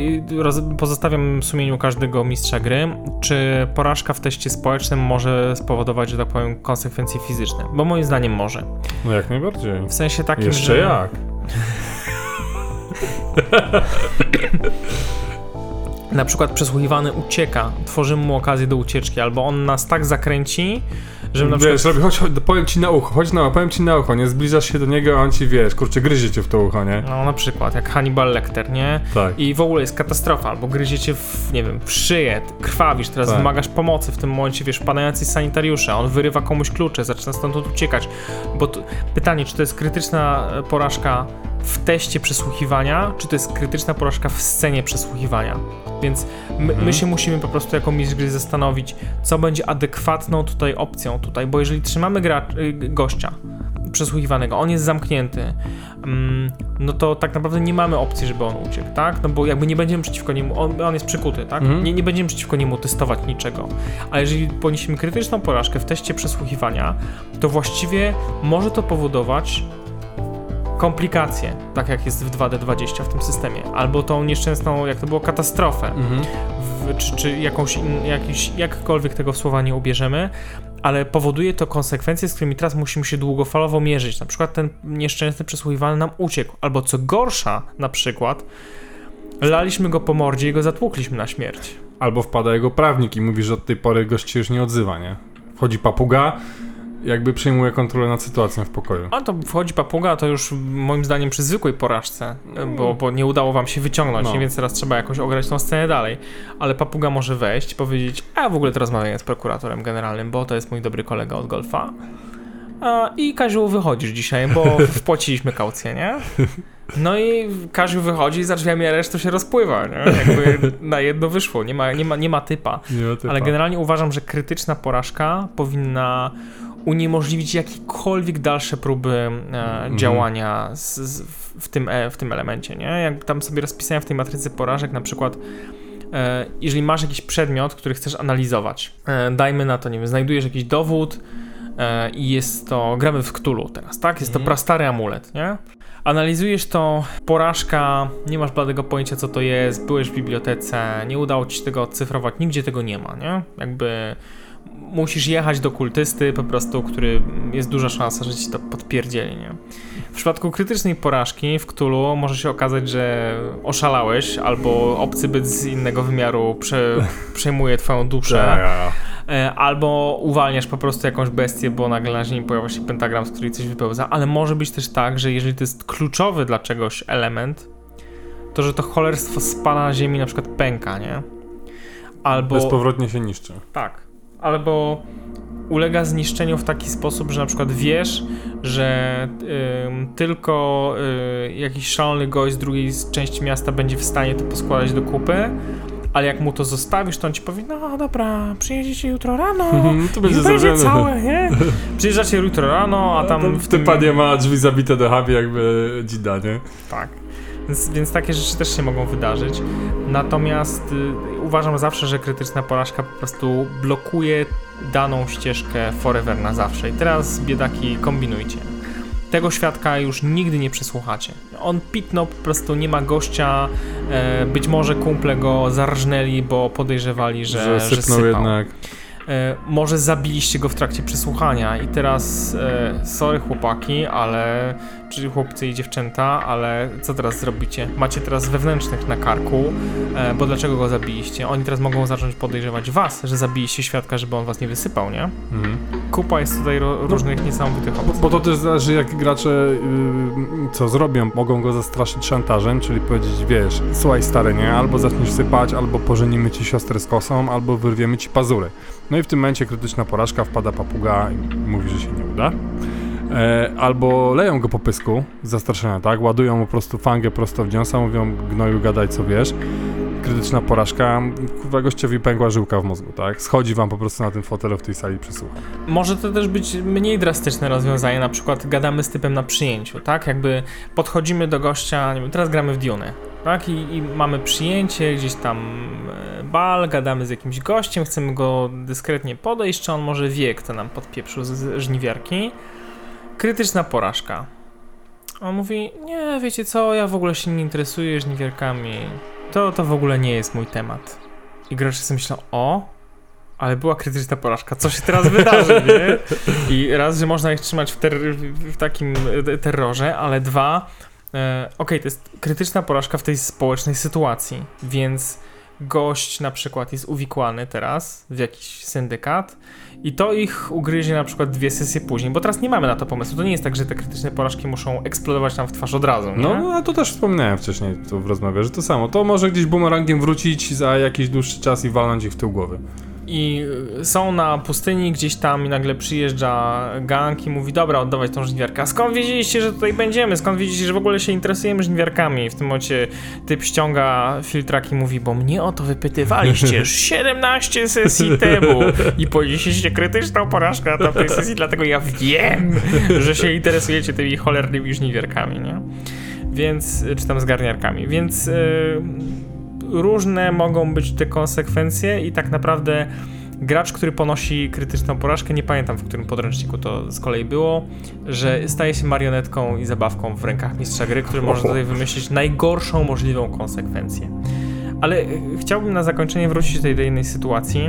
pozostawiam sumieniu każdego mistrza gry, czy porażka w teście społecznym może spowodować, że tak powiem, konsekwencje fizyczne, bo moim zdaniem może. No jak najbardziej. W sensie takim, Jeszcze że... jak. na przykład przesłuchiwany ucieka, tworzymy mu okazję do ucieczki, albo on nas tak zakręci, że na przykład... Wiesz, robi, chodź, chodź, powiem ci na ucho, chodź na, powiem ci na ucho, nie zbliżasz się do niego, a on ci, wiesz, kurczę, gryzie cię w to ucho, nie? No, na przykład, jak Hannibal Lecter, nie? Tak. I w ogóle jest katastrofa, albo gryzie cię w, nie wiem, w szyję, krwawisz, teraz tak. wymagasz pomocy, w tym momencie, wiesz, padający sanitariusze, on wyrywa komuś klucze, zaczyna stamtąd uciekać, bo to, pytanie, czy to jest krytyczna e, porażka w teście przesłuchiwania, czy to jest krytyczna porażka w scenie przesłuchiwania. Więc my, my mhm. się musimy po prostu jako mistrz gry zastanowić, co będzie adekwatną tutaj opcją tutaj, bo jeżeli trzymamy gra, y, gościa przesłuchiwanego, on jest zamknięty, mm, no to tak naprawdę nie mamy opcji, żeby on uciekł, tak? No bo jakby nie będziemy przeciwko niemu, on, on jest przykuty, tak? Mhm. Nie, nie będziemy przeciwko niemu testować niczego. A jeżeli poniesiemy krytyczną porażkę w teście przesłuchiwania, to właściwie może to powodować, komplikacje, tak jak jest w 2D20 w tym systemie, albo tą nieszczęsną, jak to było, katastrofę, mhm. w, czy, czy jakąś, in, jakiś, jakkolwiek tego słowa nie ubierzemy, ale powoduje to konsekwencje, z którymi teraz musimy się długofalowo mierzyć. Na przykład ten nieszczęsny przesłuchiwany nam uciekł, albo co gorsza, na przykład, laliśmy go po mordzie i go zatłukliśmy na śmierć. Albo wpada jego prawnik i mówi, że od tej pory gość się już nie odzywa, nie? Wchodzi papuga, jakby przejmuje kontrolę nad sytuacją w pokoju. A to wchodzi papuga, to już moim zdaniem przy zwykłej porażce, mm. bo, bo nie udało wam się wyciągnąć, no. więc teraz trzeba jakoś ograć tą scenę dalej. Ale papuga może wejść i powiedzieć, a w ogóle to rozmawiam z prokuratorem generalnym, bo to jest mój dobry kolega od golfa. I Kaziu wychodzisz dzisiaj, bo wpłaciliśmy kaucję, nie? No i Kaziu wychodzi za drzwiami aresztu się rozpływa, nie? Jakby na jedno wyszło, nie ma, nie ma, nie ma typa. Nie ma typa. Ale generalnie uważam, że krytyczna porażka powinna uniemożliwić jakiekolwiek dalsze próby e, mhm. działania z, z, w, tym, e, w tym elemencie, nie? Jak tam sobie rozpisałem w tej matrycy porażek, na przykład e, jeżeli masz jakiś przedmiot, który chcesz analizować, e, dajmy na to, nie wiem, znajdujesz jakiś dowód e, i jest to, gramy w Cthulhu teraz, tak? Jest mhm. to prastary amulet, nie? Analizujesz to, porażka, nie masz bladego pojęcia co to jest, byłeś w bibliotece, nie udało ci się tego odcyfrować, nigdzie tego nie ma, nie? Jakby musisz jechać do kultysty po prostu, który jest duża szansa, że ci to podpierdzieli, nie? W przypadku krytycznej porażki w Cthulhu może się okazać, że oszalałeś, albo obcy byt z innego wymiaru prze, przejmuje twoją duszę, Tak. e, albo uwalniasz po prostu jakąś bestię, bo nagle na ziemi pojawia się pentagram, z której coś wypełza, ale może być też tak, że jeżeli to jest kluczowy dla czegoś element, to że to cholerstwo spala na ziemi na przykład pęka, nie? Albo... Bezpowrotnie się niszczy. Tak. Albo ulega zniszczeniu w taki sposób, że na przykład wiesz, że ym, tylko y, jakiś szalony gość z drugiej części miasta będzie w stanie to poskładać do kupy, ale jak mu to zostawisz, to on ci powie, no dobra, przyjedziecie jutro rano to będzie będzie całe, nie? Przyjeżdżacie jutro rano, a tam w tym panie ma drzwi zabite do habi jakby dzida, nie? Tak. Więc, więc takie rzeczy też się mogą wydarzyć. Natomiast y, uważam zawsze, że krytyczna porażka po prostu blokuje daną ścieżkę forever na zawsze. I teraz biedaki kombinujcie. Tego świadka już nigdy nie przesłuchacie. On pitnął, po prostu nie ma gościa. E, być może kumple go zarżnęli, bo podejrzewali, że, że że sypnął sypał. jednak. E, może zabiliście go w trakcie przesłuchania i teraz e, sorry chłopaki, ale czy chłopcy i dziewczęta, ale co teraz zrobicie? Macie teraz wewnętrznych na karku, e, bo dlaczego go zabiliście? Oni teraz mogą zacząć podejrzewać was, że zabiliście świadka, żeby on was nie wysypał, nie? Mhm. Kupa jest tutaj ro- różnych niesamowitych Bo, opcji. bo to też zależy, jak gracze yy, co zrobią. Mogą go zastraszyć szantażem, czyli powiedzieć, wiesz, słuchaj stary, nie? Albo zaczniesz sypać, albo pożenimy ci siostrę z kosą, albo wyrwiemy ci pazury. No i w tym momencie krytyczna porażka, wpada papuga i mówi, że się nie uda. E, albo leją go po pysku zastraszenia, tak? Ładują po prostu fangę prosto w niąsa, mówią, gnoju gadaj co wiesz. Krytyczna porażka, kurwa gościowi pękła żyłka w mózgu, tak? Schodzi wam po prostu na tym fotelu w tej sali przysłucha. Może to też być mniej drastyczne rozwiązanie, na przykład gadamy z typem na przyjęciu, tak? Jakby podchodzimy do gościa, nie wiem, teraz gramy w Dune, tak? I, I mamy przyjęcie, gdzieś tam e, bal, gadamy z jakimś gościem, chcemy go dyskretnie podejść, czy on może wie, kto nam podpieprzył z żniwiarki. Krytyczna porażka. On mówi, nie, wiecie co, ja w ogóle się nie interesuję żniwiarkami, to, to w ogóle nie jest mój temat. I gracze sobie myślą, o, ale była krytyczna porażka, co się teraz wydarzy, nie? I raz, że można ich trzymać w, ter- w takim e, terrorze, ale dwa, e, okej, to jest krytyczna porażka w tej społecznej sytuacji, więc gość na przykład jest uwikłany teraz w jakiś syndykat i to ich ugryzie na przykład dwie sesje później, bo teraz nie mamy na to pomysłu. To nie jest tak, że te krytyczne porażki muszą eksplodować nam w twarz od razu, nie? No, a to też wspominałem wcześniej tu w rozmowie, że to samo. To może gdzieś bumerangiem wrócić za jakiś dłuższy czas i walnąć ich w tył głowy. I są na pustyni gdzieś tam i nagle przyjeżdża gang i mówi, dobra, oddawaj tą żniwiarkę. A skąd wiedzieliście, że tutaj będziemy? Skąd wiedzieliście, że w ogóle się interesujemy żniwiarkami? I w tym momencie typ ściąga filtrak i mówi, bo mnie o to wypytywaliście już 17 sesji temu i powiedzieliście krytyczną porażkę na tamtej sesji, dlatego ja wiem, że się interesujecie tymi cholernymi żniwiarkami, nie? Więc, czy tam zgarniarkami, więc... Yy, różne mogą być te konsekwencje i tak naprawdę gracz, który ponosi krytyczną porażkę, nie pamiętam w którym podręczniku to z kolei było, że staje się marionetką i zabawką w rękach mistrza gry, który może tutaj wymyślić najgorszą możliwą konsekwencję. Ale y, chciałbym na zakończenie wrócić tutaj do jednej sytuacji,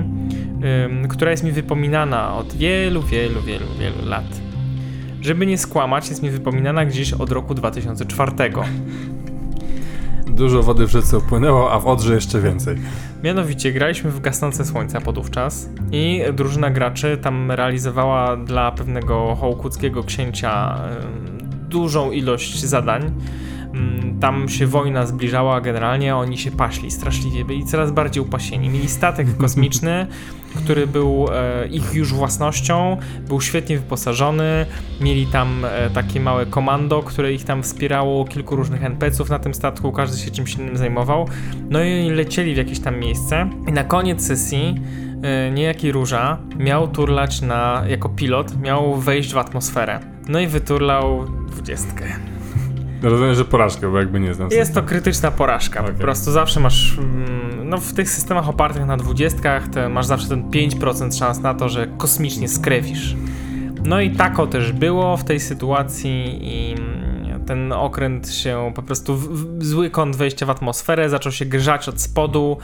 ym, która jest mi wypominana od wielu, wielu, wielu, wielu lat. Żeby nie skłamać, jest mi wypominana gdzieś od roku 2004. Dużo wody w rzece upłynęło, a w Odrze jeszcze więcej. Mianowicie graliśmy w Gasnące Słońca podówczas i drużyna graczy tam realizowała dla pewnego hołkuckiego księcia dużą ilość zadań. Mm, Tam się wojna zbliżała generalnie, oni się paśli straszliwie, byli coraz bardziej upasieni. Mieli statek kosmiczny, który był e, ich już własnością, był świetnie wyposażony, mieli tam e, takie małe komando, które ich tam wspierało, kilku różnych NPC-ów na tym statku, każdy się czymś innym zajmował. No i lecieli w jakieś tam miejsce i na koniec sesji e, niejaki Róża miał turlać na, jako pilot, miał wejść w atmosferę. No i wyturlał dwudziestkę. Rozumiem, że porażkę, bo jakby nie znam. Jest to krytyczna porażka. Okej. Po prostu zawsze masz. mm, No, w tych systemach opartych na dwudziestkach, masz zawsze ten 5% szans na to, że kosmicznie skrewisz. No i tako też było w tej sytuacji i mm, ten okręt się po prostu w, w zły kąt wejścia w atmosferę, zaczął się grzać od spodu,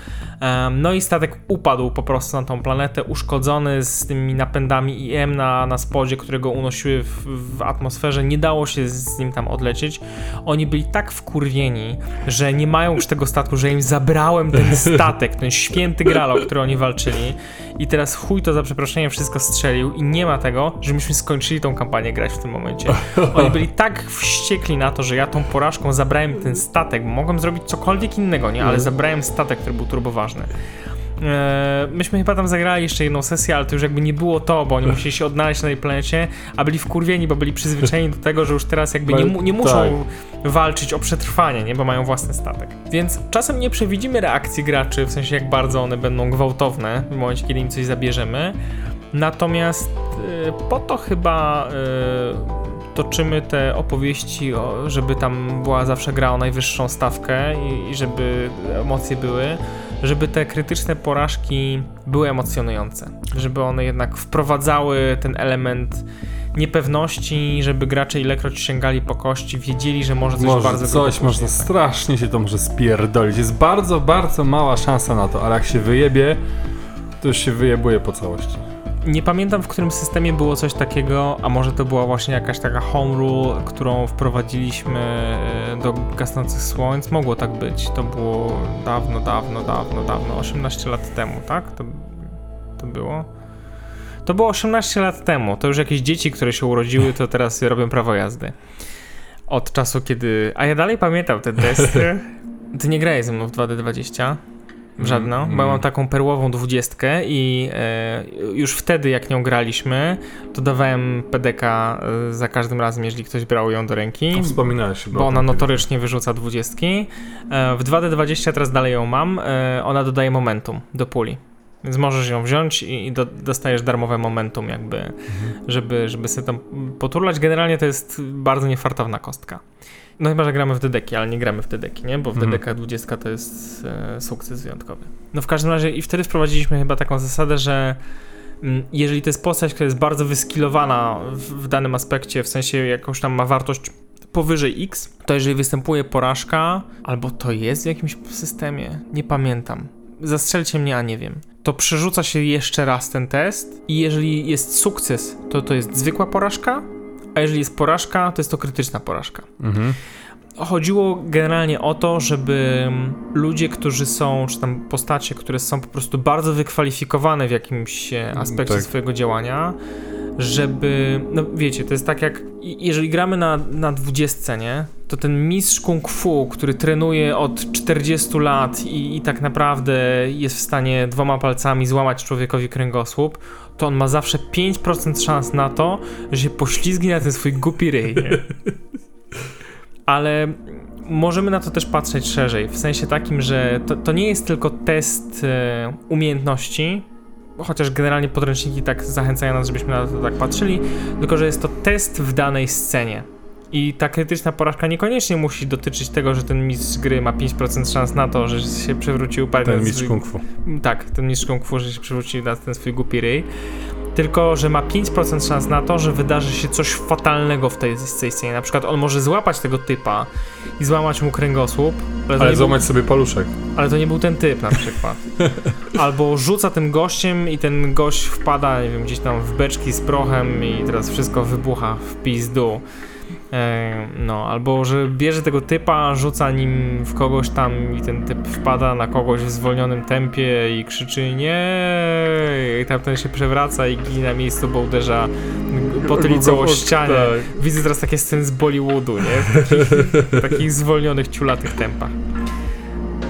no i statek upadł po prostu na tą planetę, uszkodzony z tymi napędami IM na, na spodzie, które go unosiły w, w atmosferze, nie dało się z nim tam odlecieć. Oni byli tak wkurwieni, że nie mają już tego statku, że im zabrałem ten statek, ten święty gral, o który oni walczyli i teraz chuj to za przeproszeniem wszystko strzelił i nie ma tego, że myśmy skończyli tą kampanię grać w tym momencie. Oni byli tak wściekli na to, że ja tą porażką zabrałem ten statek, bo mogłem zrobić cokolwiek innego, nie? Ale mhm. zabrałem statek, który był turboważny. E, myśmy chyba tam zagrali jeszcze jedną sesję, ale to już jakby nie było to, bo oni musieli się odnaleźć na tej planecie, a byli wkurwieni, bo byli przyzwyczajeni do tego, że już teraz jakby nie, nie muszą tak. walczyć o przetrwanie, nie? Bo mają własny statek. Więc czasem nie przewidzimy reakcji graczy, w sensie jak bardzo one będą gwałtowne w momencie, kiedy im coś zabierzemy. Natomiast y, po to chyba y, toczymy te opowieści, żeby tam była zawsze gra o najwyższą stawkę i żeby emocje były żeby te krytyczne porażki były emocjonujące, żeby one jednak wprowadzały ten element niepewności, żeby gracze ilekroć sięgali po kości, wiedzieli, że może coś może bardzo coś można tak. strasznie się to może spierdolić. Jest bardzo, bardzo mała szansa na to, ale jak się wyjebie, to już się wyjebuje po całości. Nie pamiętam, w którym systemie było coś takiego, a może to była właśnie jakaś taka home rule, którą wprowadziliśmy e, do Gasnących Słońc. Mogło tak być. To było dawno, dawno, dawno, dawno, 18 lat temu, tak? To, to było? To było 18 lat temu. To już jakieś dzieci, które się urodziły, to teraz robią prawo jazdy. Od czasu, kiedy... A ja dalej pamiętam ten test. Ty nie grałeś ze mną w 2D20? Żadną, mm, bo ja mam taką perłową dwudziestkę i e, już wtedy jak nią graliśmy, to dawałem PDK e, za każdym razem, jeżeli ktoś brał ją do ręki. To wspominałeś Bo ona notorycznie wyrzuca dwudziestki. E, w 2D20 teraz dalej ją mam, ona dodaje momentum do puli. Więc możesz ją wziąć i, i do, dostajesz darmowe momentum jakby, mhm. żeby, żeby sobie tam poturlać. Generalnie to jest bardzo niefartowna kostka. No chyba, że gramy w dedeki, ale nie gramy w dedeki, nie? Bo w mhm. dedekach 20 to jest e, sukces wyjątkowy. No w każdym razie i wtedy wprowadziliśmy chyba taką zasadę, że m, mm, jeżeli to jest postać, która jest bardzo wyskilowana w, w danym aspekcie, w sensie jakąś tam ma wartość powyżej X, to jeżeli występuje porażka, albo to jest w jakimś systemie, nie pamiętam. Zastrzelcie mnie, a nie wiem. To przerzuca się jeszcze raz ten test i jeżeli jest sukces, to to jest zwykła porażka, a jeżeli jest porażka, to jest to krytyczna porażka. Mhm. Chodziło generalnie o to, żeby ludzie, którzy są, czy tam postacie, które są po prostu bardzo wykwalifikowane w jakimś e, aspekcie tak. swojego działania, żeby, no wiecie, to jest tak jak, jeżeli gramy na, na 20, nie, to ten mistrz kung fu, który trenuje od 40 lat i, i tak naprawdę jest w stanie dwoma palcami złamać człowiekowi kręgosłup, to on ma zawsze 5% szans na to, że się poślizgnie na ten swój głupi ryj, nie? Ale możemy na to też patrzeć szerzej, w sensie takim, że to, to nie jest tylko test e, umiejętności, chociaż generalnie podręczniki tak zachęcają nas, żebyśmy na to tak patrzyli, tylko że jest to test w danej scenie. I ta krytyczna porażka niekoniecznie musi dotyczyć tego, że ten mistrz gry ma 5% szans na to, że się przewrócił Ten mistrz kung fu. Tak, ten mistrz kung fu, że się przewrócił na ten swój głupi ryj. Tylko, że ma 5% szans na to, że wydarzy się coś fatalnego w tej, tej scenie. Na przykład on może złapać tego typa i złamać mu kręgosłup. Ale, ale złamać był... sobie paluszek. Ale to nie był ten typ na przykład. Albo rzuca tym gościem i ten gość wpada, nie wiem, gdzieś tam w beczki z prochem i teraz wszystko wybucha w pizdu. No, albo że bierze tego typa, rzuca nim w kogoś tam i ten typ wpada na kogoś w zwolnionym tempie i krzyczy nie i tamten się przewraca i ginie na miejscu, bo uderza potylicą o ścianę. Widzę teraz takie sceny z Bollywoodu, nie? W takich, w takich zwolnionych, ciulatych tempach.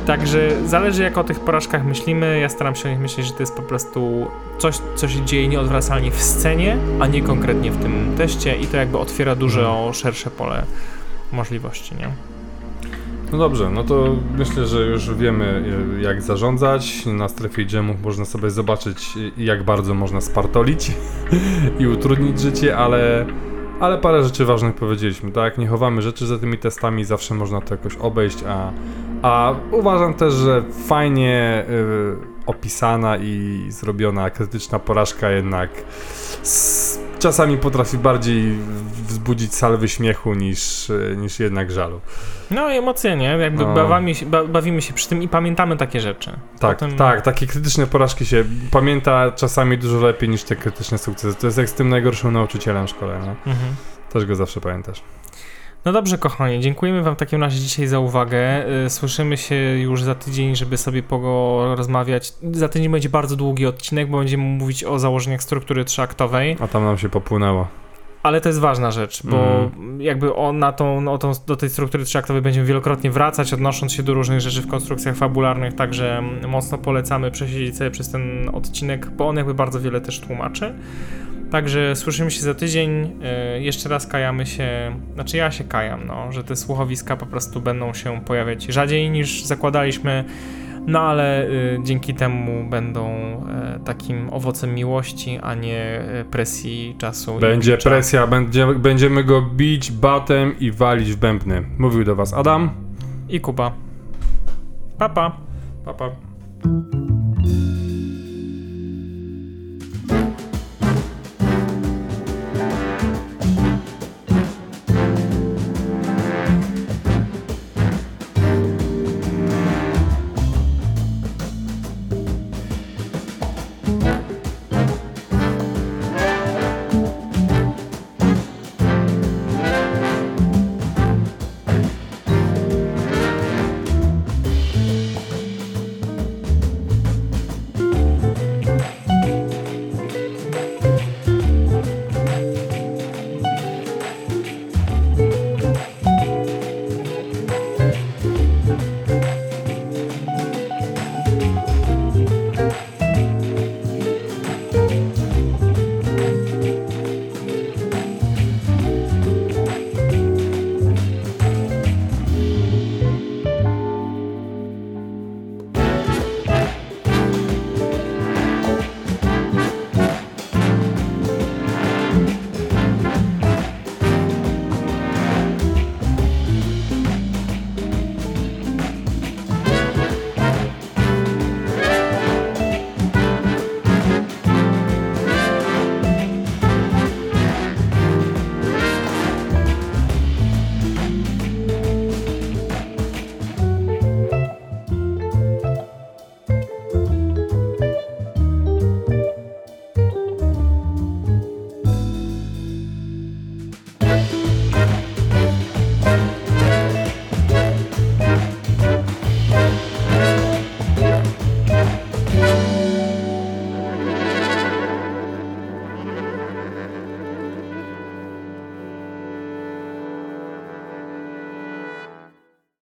Także zależy jak o tych porażkach myślimy. Ja staram się o nich myśleć, że to jest po prostu coś, co się dzieje nieodwracalnie w scenie, a nie konkretnie w tym teście i to jakby otwiera dużo szersze pole możliwości, nie? No dobrze, no to myślę, że już wiemy jak zarządzać. Na strefie dżemów można sobie zobaczyć jak bardzo można spartolić i utrudnić życie, ale, ale parę rzeczy ważnych powiedzieliśmy, tak? Nie chowamy rzeczy za tymi testami, zawsze można to jakoś obejść, a a uważam też, że fajnie y, opisana i zrobiona krytyczna porażka jednak czasami potrafi bardziej wzbudzić salwy śmiechu niż, e, niż jednak żalu. No i emocje, nie? Jakby No. bawamy się, ba, bawimy się przy tym i pamiętamy takie rzeczy. Tak, Potem- tak, takie krytyczne porażki się pamięta czasami dużo lepiej niż te krytyczne sukcesy. To jest jak z tym najgorszym nauczycielem w szkole, nie? Mhm. Też go zawsze pamiętasz. No dobrze, kochani, dziękujemy Wam w takim razie dzisiaj za uwagę. Y, Słyszymy się już za tydzień, żeby sobie porozmawiać. Za tydzień będzie bardzo długi odcinek, bo będziemy mówić o założeniach struktury trzyaktowej. A tam nam się popłynęło. Ale to jest ważna rzecz, bo Mhm. jakby o, na tą, o tą, do tej struktury trzyaktowej będziemy wielokrotnie wracać, odnosząc się do różnych rzeczy w konstrukcjach fabularnych, także mm, mocno polecamy przesiedzieć sobie przez ten odcinek, bo on jakby bardzo wiele też tłumaczy. Także słyszymy się za tydzień. E, jeszcze raz kajamy się, znaczy ja się kajam, no, że te słuchowiska po prostu będą się pojawiać rzadziej niż zakładaliśmy. No ale y, dzięki temu będą e, takim owocem miłości, a nie e, presji czasu. Będzie presja, będzie, będziemy go bić batem i walić w bębny. Mówił do was Adam. I Kuba. Papa. Pa, pa.